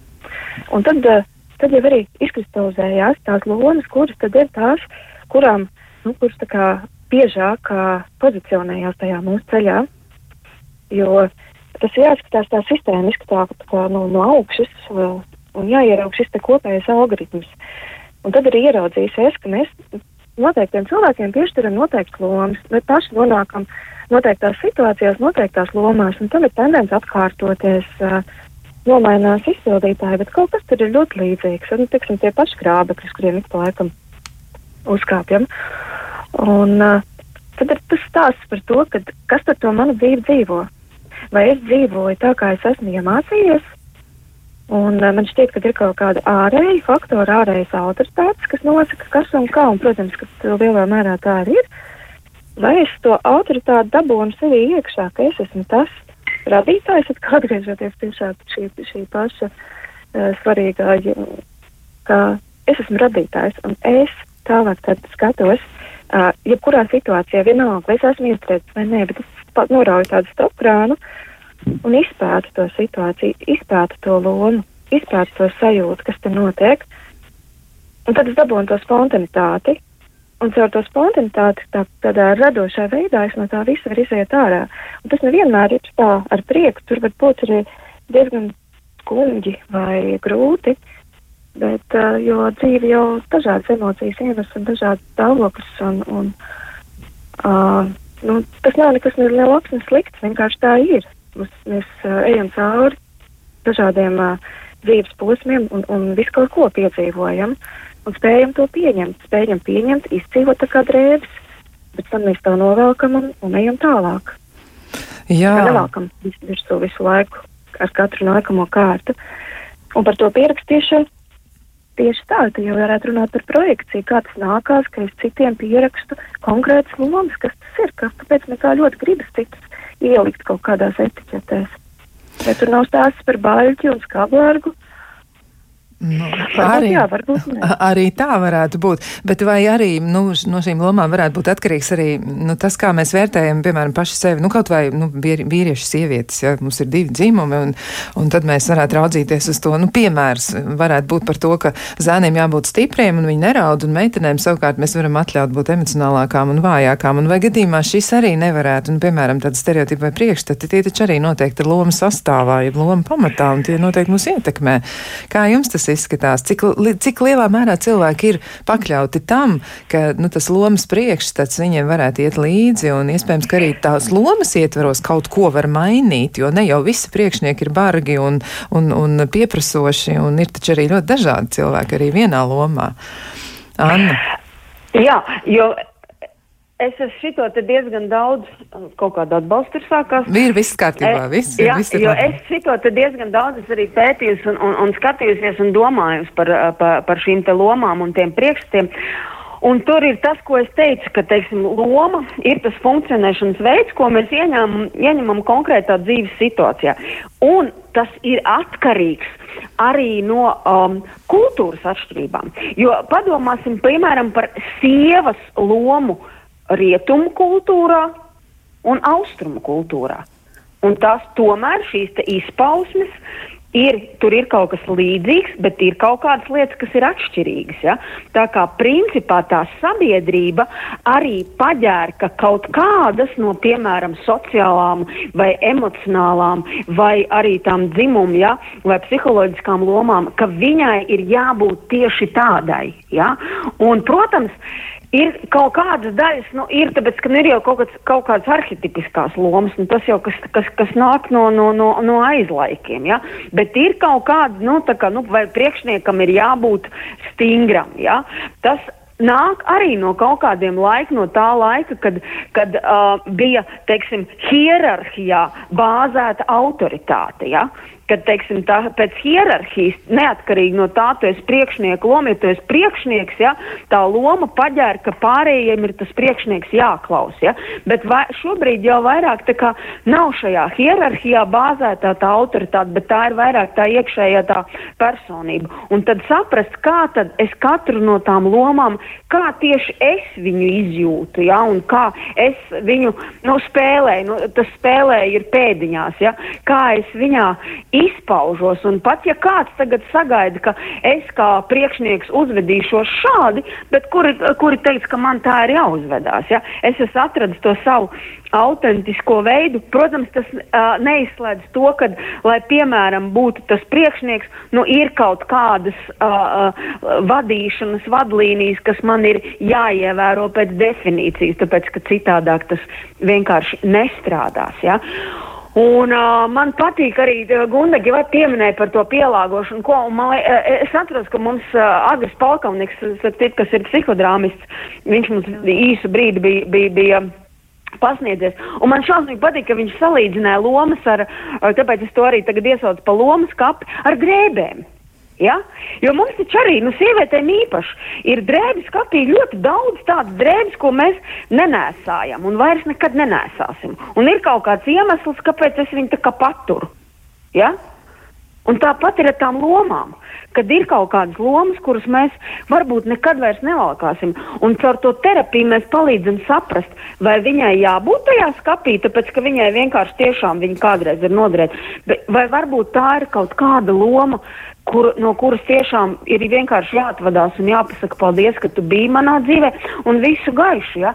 Un tad, eh, tad jau arī izkristalizējās tās lomas, kuras tad ir tās, kurām, nu, kuras tā kā biežāk pozicionējās tajā mūsu ceļā. Jo tas jāskatās tā sistēmiski, tā, tā kā no, no augšas, uh, un jāieraug šis kopējais algoritms. Un tad arī ieraudzīsies, ka mēs noteiktiem cilvēkiem piešķiram noteikts lomas, bet paši nonākam uh, noteiktās situācijās, noteiktās lomās, un tam ir tendence atkārtoties. Nomainās izpildītāji, bet kaut kas tur ir ļoti līdzīgs. Un, tiksim, tie paši grābekļi, kuriem ik pa laikam uzkāpjam. Un, uh, tad ir tas stāsts par to, ka, kas tad to manu dzīvi dzīvo. Vai es dzīvoju tā, kā es esmu iemācījies, un uh, man šķiet, ka ir kaut kāda ārēja faktora, ārējas autoritātes, kas nosaka, kas un kā, un, protams, ka lielā mērā tā arī ir. Vai es to autoritāti dabūnu sevī iekšā, ka es esmu tas radītājs, atkal atgriežoties pie šā, šī, šī paša uh, svarīgā, ka es esmu radītājs un es tālāk skatos, uh, jebkurā situācijā vienalga, vai es esmu iestrēdzis vai nē, bet es norauju tādu stopkrānu un izpētu to situāciju, izpētu to lomu, izpētu to sajūtu, kas te notiek, un tad es dabūnu to spontanitāti, Un caur to spontanitāti, tā, tādā radošā veidā, es no tā visa varu iziet ārā. Un tas nevienmēr ir tā ar prieku, tur var būt arī diezgan skumji vai grūti, bet, uh, jo dzīve jau dažādas emocijas ienes un dažādas stāvokļus, un, un uh, nu, tas nav nekas ne labs, ne slikts, vienkārši tā ir. Mums, mēs uh, ejam cauri dažādiem uh, dzīves posmiem un, un visu kaut ko piedzīvojam. Uh, un spējam to pieņemt, spējam pieņemt, izdzīvot tā kā drēbes, bet tad mēs to novelkam un, un ejam tālāk. Jā. Tā nevelkam virsū visu laiku ar katru nākamo kārtu. Un par to pierakstīšanu tieši tā, ka jau varētu runāt par projekciju, kā tas nākās, ka es citiem pierakstu konkrētas lomas, kas tas ir, kas tāpēc man tā ļoti gribas citus ielikt kaut kādās etiķetēs. Bet tur nav stāsts par baļķi un skablārgu, Nu, arī, jā, varbūt ne. arī tā varētu būt. Bet vai arī nu, no šīm lomām varētu būt atkarīgs arī nu, tas, kā mēs vērtējam, piemēram, paši sevi, nu, kaut vai nu, vīrieši, sievietes, ja mums ir divi dzimumi, un, un tad mēs varētu raudzīties uz to. Nu, piemērs varētu būt par to, ka zēniem jābūt stipriem un viņi neraud, un meitenēm savukārt mēs varam atļaut būt emocionālākām un vājākām. Un vai gadījumā šis arī nevarētu, un, piemēram, tāda stereotipa vai priekšstati, tie taču arī noteikti ir loma sastāvā, ja loma pamatā, un tie noteikti mūs ietekmē. Kā jums tas ir? Izskatās, cik, li, cik lielā mērā cilvēki ir pakļauti tam, ka nu, tas lomas priekšstats viņiem varētu iet līdzi, un iespējams, ka arī tās lomas ietveros kaut ko var mainīt, jo ne jau visi priekšnieki ir bargi un, un, un pieprasoši, un ir taču arī ļoti dažādi cilvēki arī vienā lomā. Anna. Jā, jo Es esmu šito diezgan daudz, kaut kāda atbalsta ir sākās. Ir viss kārtībā, viss. Jā, viss jo labi. es šito diezgan daudz arī pētījusi un, un, un skatījusies un domājusi par, par, par šīm te lomām un tiem priekšstiem. Un tur ir tas, ko es teicu, ka teiksim, loma ir tas funkcionēšanas veids, ko mēs ieņem, ieņemam konkrētā dzīves situācijā. Un tas ir atkarīgs arī no um, kultūras atšķirībām. Jo padomāsim, piemēram, par sievas lomu rietumu kultūrā un austrumu kultūrā. Un tās tomēr šīs izpausmes ir, tur ir kaut kas līdzīgs, bet ir kaut kādas lietas, kas ir atšķirīgas. Ja? Tā kā principā tā sabiedrība arī paģērka kaut kādas no, piemēram, sociālām vai emocionālām vai arī tām dzimumu ja? vai psiholoģiskām lomām, ka viņai ir jābūt tieši tādai. Ja? Un, protams, ir kaut kādas daļas, nu, ir tāpēc, ka nu, ir jau kaut, kāds, kaut kādas arhetipiskās lomas, nu, tas jau kas, kas, kas nāk no, no, no, no aizlaikiem, ja? bet ir kaut kāda, nu, tā kā, nu, vai priekšniekam ir jābūt stingram, ja? tas nāk arī no kaut kādiem laikiem, no tā laika, kad, kad uh, bija, teiksim, hierarhijā bāzēta autoritāte. Ja? Kad, teiksim, tā, pēc hierarhijas, neatkarīgi no tā, tu esi priekšnieka loma, ja tu esi priekšnieks, ja, tā loma paģēra, ka pārējiem ir tas priekšnieks jāklaus. Ja? Bet vai, šobrīd jau vairāk tā kā nav šajā hierarhijā bāzētā tā autoritāte, bet tā ir vairāk tā iekšējā tā personība. Un tad saprast, kā tad es katru no tām lomām, kā tieši es viņu izjūtu, ja? un kā es viņu nu, spēlēju, nu, tas spēlēju ir pēdiņās, ja? kā es viņā izpaužos. Un pat ja kāds tagad sagaida, ka es kā priekšnieks uzvedīšos šādi, bet kuri, kuri teiks, ka man tā ir jāuzvedās, ja? es esmu atradis to savu autentisko veidu. Protams, tas uh, neizslēdz to, ka, lai piemēram būtu tas priekšnieks, nu ir kaut kādas uh, uh, vadīšanas vadlīnijas, kas man ir jāievēro pēc definīcijas, tāpēc ka citādāk tas vienkārši nestrādās. Ja? Un, uh, man patīk arī Gundagi vai pieminēja par to pielāgošanu, ko, un man, es atceros, ka mums uh, Agris Palkavniks, kas ir psihodrāmists, viņš mums īsu brīdi bija, bija, bija pasniedzies. Un man šausmīgi patīk, ka viņš salīdzināja lomas ar, tāpēc es to arī tagad iesaucu pa lomas kapi, ar grēbēm. Ja? Jo mums taču arī, nu, sievietēm īpaši ir drēbes skapī ļoti daudz tādas drēbes, ko mēs nenēsājam un vairs nekad nenēsāsim. Un ir kaut kāds iemesls, kāpēc es viņu tā kā paturu. Ja? Un tāpat ir ar tām lomām, kad ir kaut kādas lomas, kuras mēs varbūt nekad vairs nevalkāsim. Un caur to terapiju mēs palīdzam saprast, vai viņai jābūt tajā skapī, tāpēc ka viņai vienkārši tiešām viņa kādreiz ir noderēta. Vai varbūt tā ir kaut kāda loma, kur, no kuras tiešām ir vienkārši jāatvadās un jāpasaka paldies, ka tu biji manā dzīvē un visu gaišu. Ja?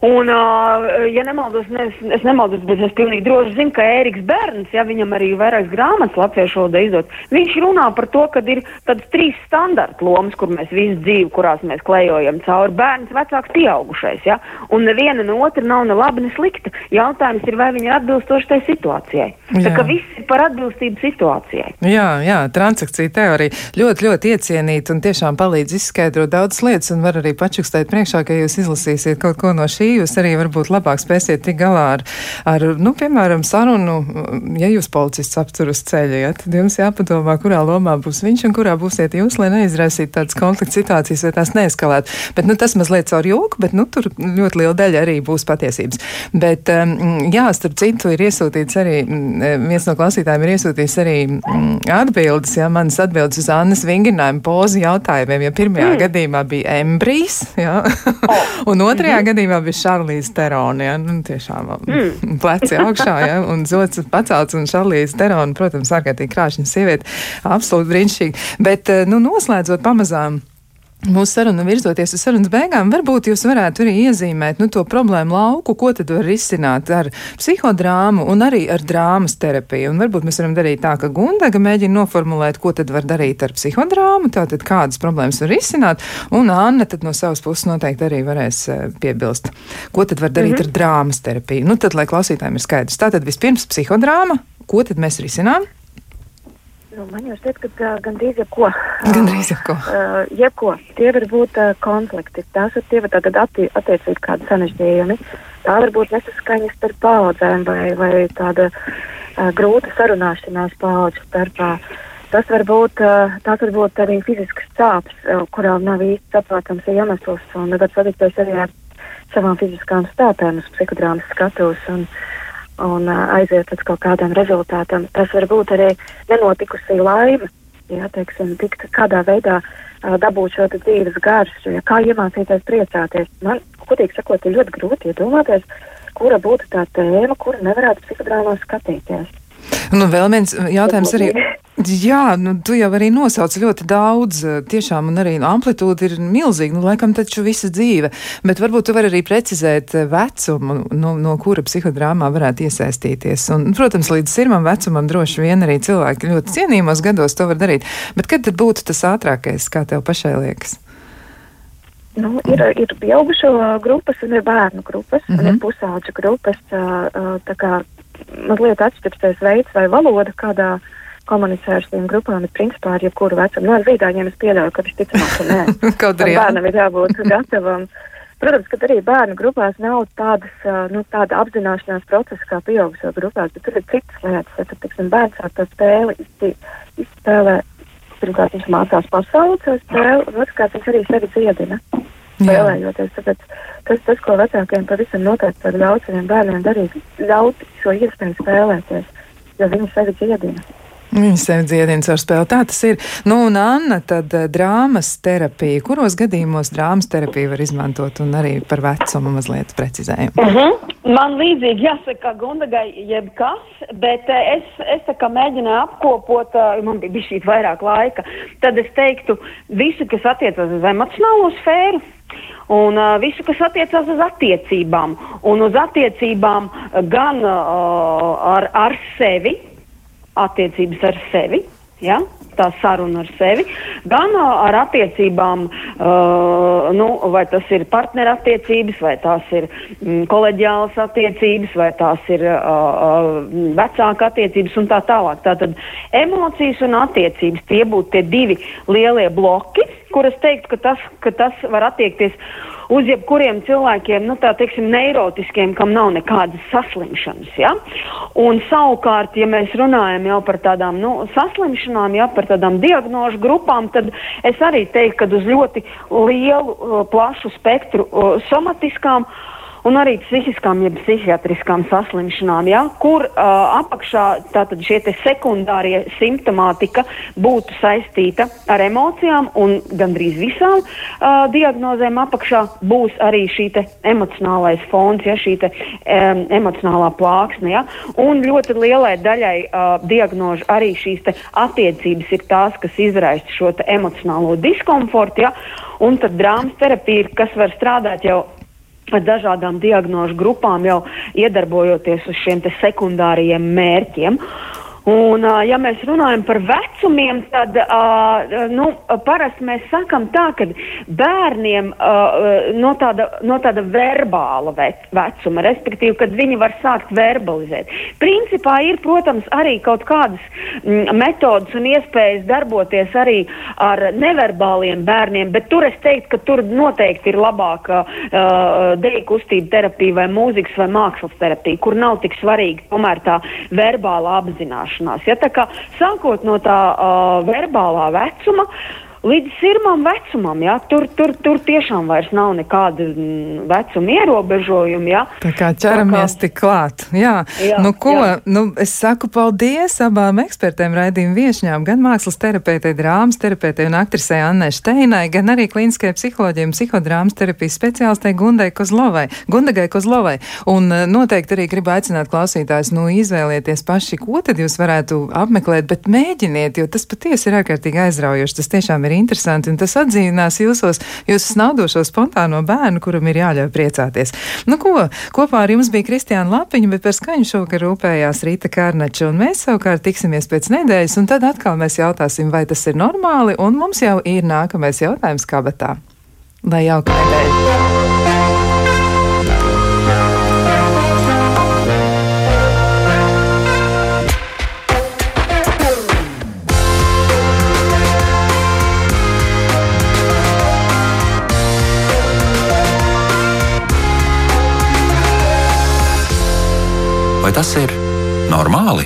Un, uh, ja nemaldos, ne, es, es nemaldos, bet es pilnīgi droši zinu, ka Ēriks Bērns, ja viņam arī ir vairākas grāmatas latviešu valodā izdot, viņš runā par to, ka ir tādas trīs standarta lomas, kur mēs visu dzīvi, kurās mēs klejojam cauri bērns, vecāks, pieaugušais, ja? un neviena no otra nav ne laba, ne slikta. Jautājums ir, vai viņi ir atbilstoši tai situācijai. Jā. Tā kā viss ir par atbilstību situācijai. Jā, jā, transakcija teorija ļoti, ļoti iecienīta un tiešām palīdz izskaidrot daudzas lietas un var arī pačukstēt priekšā, ka jūs izlasīsiet kaut ko no šī šī jūs arī varbūt labāk spēsiet tik galā ar, ar nu, piemēram, sarunu, ja jūs policists aptur uz ceļa, ja, tad jums jāpadomā, kurā lomā būs viņš un kurā būsiet jūs, lai neizraisītu tādas konflikta situācijas vai tās neeskalētu. Bet, nu, tas mazliet caur joku, bet, nu, tur ļoti liela daļa arī būs patiesības. Bet, um, jā, starp citu, ir iesūtīts arī, viens no klausītājiem ir iesūtījis arī atbildes, jā, manas atbildes uz Annas vingrinājumu pozu jautājumiem, ja pirmajā mm. gadījumā bija embrijs, jā, oh. un otrajā mm -hmm. gadījumā bija Šarlīze Terona. Ja? Nu, tiešām mm. pleci augšā, ja? un zots pacelts, un Šarlīze Terona, protams, ārkārtīgi krāšņa sieviete, absolūti brīnišķīga. Bet, eh, nu, noslēdzot pamazām. Mūsu saruna virzoties uz sarunas beigām, varbūt jūs varētu arī iezīmēt nu, to problēmu lauku, ko tad var risināt ar psihodrāmu un arī ar drāmas terapiju. Un varbūt mēs varam darīt tā, ka Gundaga mēģina noformulēt, ko tad var darīt ar psihodrāmu, tātad kādas problēmas var risināt, un Anna tad no savas puses noteikti arī varēs uh, piebilst, ko tad var darīt mm -hmm. ar drāmas terapiju. Nu tad, lai klausītājiem ir skaidrs, tātad vispirms psihodrāma, ko tad mēs risinām? Nu, man jau šķiet, ka uh, gandrīz jebko. Gandrīz jebko. Uh, jebko. Tie var būt uh, konflikti, tās ir tie var tātad atti, attiecīgi kādi sanežģījumi. Tā var būt nesaskaņas starp paudzēm vai, vai tāda uh, grūta sarunāšanās paudžu starpā. Tas var būt, uh, tās var būt arī fiziskas sāpes, uh, kurām nav īsti saprotams iemesls, un tad satikties arī ar savām fiziskām stāvēm uz psihodrāmas skatuves. Un, aiziet līdz kaut kādam rezultātam. Tas var būt arī nenotikusī laime, ja teiksim, tikt kādā veidā uh, dabūt šo dzīves garšu, ja kā iemācīties priecāties. Man, godīgi sakot, ir ļoti grūti iedomāties, kura būtu tā tēma, kura nevarētu psihodrāmā skatīties. Nu, vēl viens jautājums arī. Jā, nu, tu jau arī nosauc ļoti daudz, tiešām, un arī amplitūda ir milzīga, nu, laikam taču visa dzīve, bet varbūt tu vari arī precizēt vecumu, no, no kura psihodrāmā varētu iesaistīties. Un, protams, līdz sirmam vecumam droši vien arī cilvēki ļoti cienījumos gados to var darīt, bet kad tad būtu tas ātrākais, kā tev pašai liekas? Nu, ir, ir pieaugušo grupas un ir bērnu grupas, mm -hmm. un ir mhm. pusauģu grupas. Tā kā mazliet atšķirsies veids vai valoda, kādā komunicē ar šīm grupām, ir principā ar jebkuru vecumu. Nu, ar zīdaiņiem es pieļauju, ka visticamāk, ka nē. Kaut arī bērnam ir jābūt gatavam. Protams, ka arī bērnu grupās nav tādas, nu, tāda apzināšanās procesa kā pieaugušo grupās, bet tur ir citas lietas. Ja tur, tiksim, bērns ar to spēli izspēlē, pirmkārt viņš mācās pasaules spēli, un otrkārt viņš arī sevi dziedina. Spēlējoties, tāpēc tas, tas, ko vecākiem pavisam noteikti var ļaut saviem bērniem darīt, ļaut šo iespēju spēlēties, jo viņi sevi dziedina. Viņa sev dziedina ar spēli. Tā tas ir. Nu, un Anna, tad uh, drāmas terapija. Kuros gadījumos drāmas terapiju var izmantot un arī par vecumu mazliet precizējumu? Uh mhm. -huh. Man līdzīgi jāsaka Gundagai jebkas, bet uh, es, es tā kā mēģināju apkopot, uh, man bija šī vairāk laika, tad es teiktu visu, kas attiecas uz emocionālo sfēru. Un uh, visu, kas attiecās uz attiecībām, un uz attiecībām gan uh, ar, ar sevi, attiecības ar sevi. Ja? Tā saruna ar sevi, gan ar attiecībām, uh, nu, vai tas ir partnerattiecības, vai tās ir mm, kolēģiālas attiecības, vai tās ir uh, uh, vecāka attiecības un tā tālāk. Tātad emocijas un attiecības tie būtu tie divi lielie bloki, kuras teikt, ka tas, ka tas var attiekties uz jebkuriem cilvēkiem, nu tā teiksim, neirotiskiem, kam nav nekādas saslimšanas. Ja? Un savukārt, ja mēs runājam jau par tādām nu, saslimšanām, ja par tādām diagnožu grupām, tad es arī teiktu, ka uz ļoti lielu, uh, plašu spektru uh, somatiskām un arī psihiskām, jeb psihiatriskām saslimšanām, ja, kur uh, apakšā tātad šie sekundārie simptomātika būtu saistīta ar emocijām, un gandrīz visām uh, diagnozēm apakšā būs arī šī emocionālais fons, ja, šī te, um, emocionālā plāksne. Ja, un ļoti lielai daļai uh, diagnožu arī šīs attiecības ir tās, kas izraisa šo emocionālo diskomfortu. Ja, un tad drāmas terapija, kas var strādāt jau dažādām diagnožu grupām jau iedarbojoties uz šiem sekundāriem mērķiem. Un, ja mēs runājam par vecumiem, tad nu, parasti mēs sakām tā, ka bērniem no, tāda, no tāda verbāla vec, vecuma, respektīvi, kad viņi var sākt verbalizēt. Principā ir, protams, arī kaut kādas mm, metodas un iespējas darboties arī ar neverbāliem bērniem, bet tur es teiktu, ka tur noteikti ir labāka deju kustība terapija vai mūzikas vai mākslas terapija, kur nav tik svarīga tomēr tā verbāla apzināšana apzināšanās. Ja? Tā kā sākot no tā uh, verbālā vecuma, līdz sirmam vecumam. Ja? Tur, tur, tur tiešām vairs nav nekāda mm, vecuma ierobežojuma. Ja? Tā kā ķeramies Tā kā... tik klāt. Jā, jā nu ko, jā. Nu, es saku paldies abām ekspertēm raidījumu viešņām, gan mākslas terapeitei, drāmas terapeitei un aktrisei Annai Steinai, gan arī klīniskai psiholoģijai un psihodrāmas terapijas speciālistei Gundai Kozlovai, Gundagai Kozlovai. Un eh, noteikti arī gribu aicināt klausītājus, nu, izvēlieties paši, ko tad jūs varētu apmeklēt, bet mēģiniet, jo tas patiesi ir ārkārtīgi aizraujoši. Tas tiešām ir interesanti, un tas atdzīvinās jūsos, jūsu snaudošo spontāno bērnu, kuram ir jāļauj priecāties. Nu ko, kopā ar jums bija Kristiāna Lapiņa, bet par skaņu šovakar rūpējās Rīta Kārnača, un mēs savukārt tiksimies pēc nedēļas, un tad atkal mēs jautāsim, vai tas ir normāli, un mums jau ir nākamais jautājums kabatā. Lai jauka nedēļa! Vai tas ir normāli?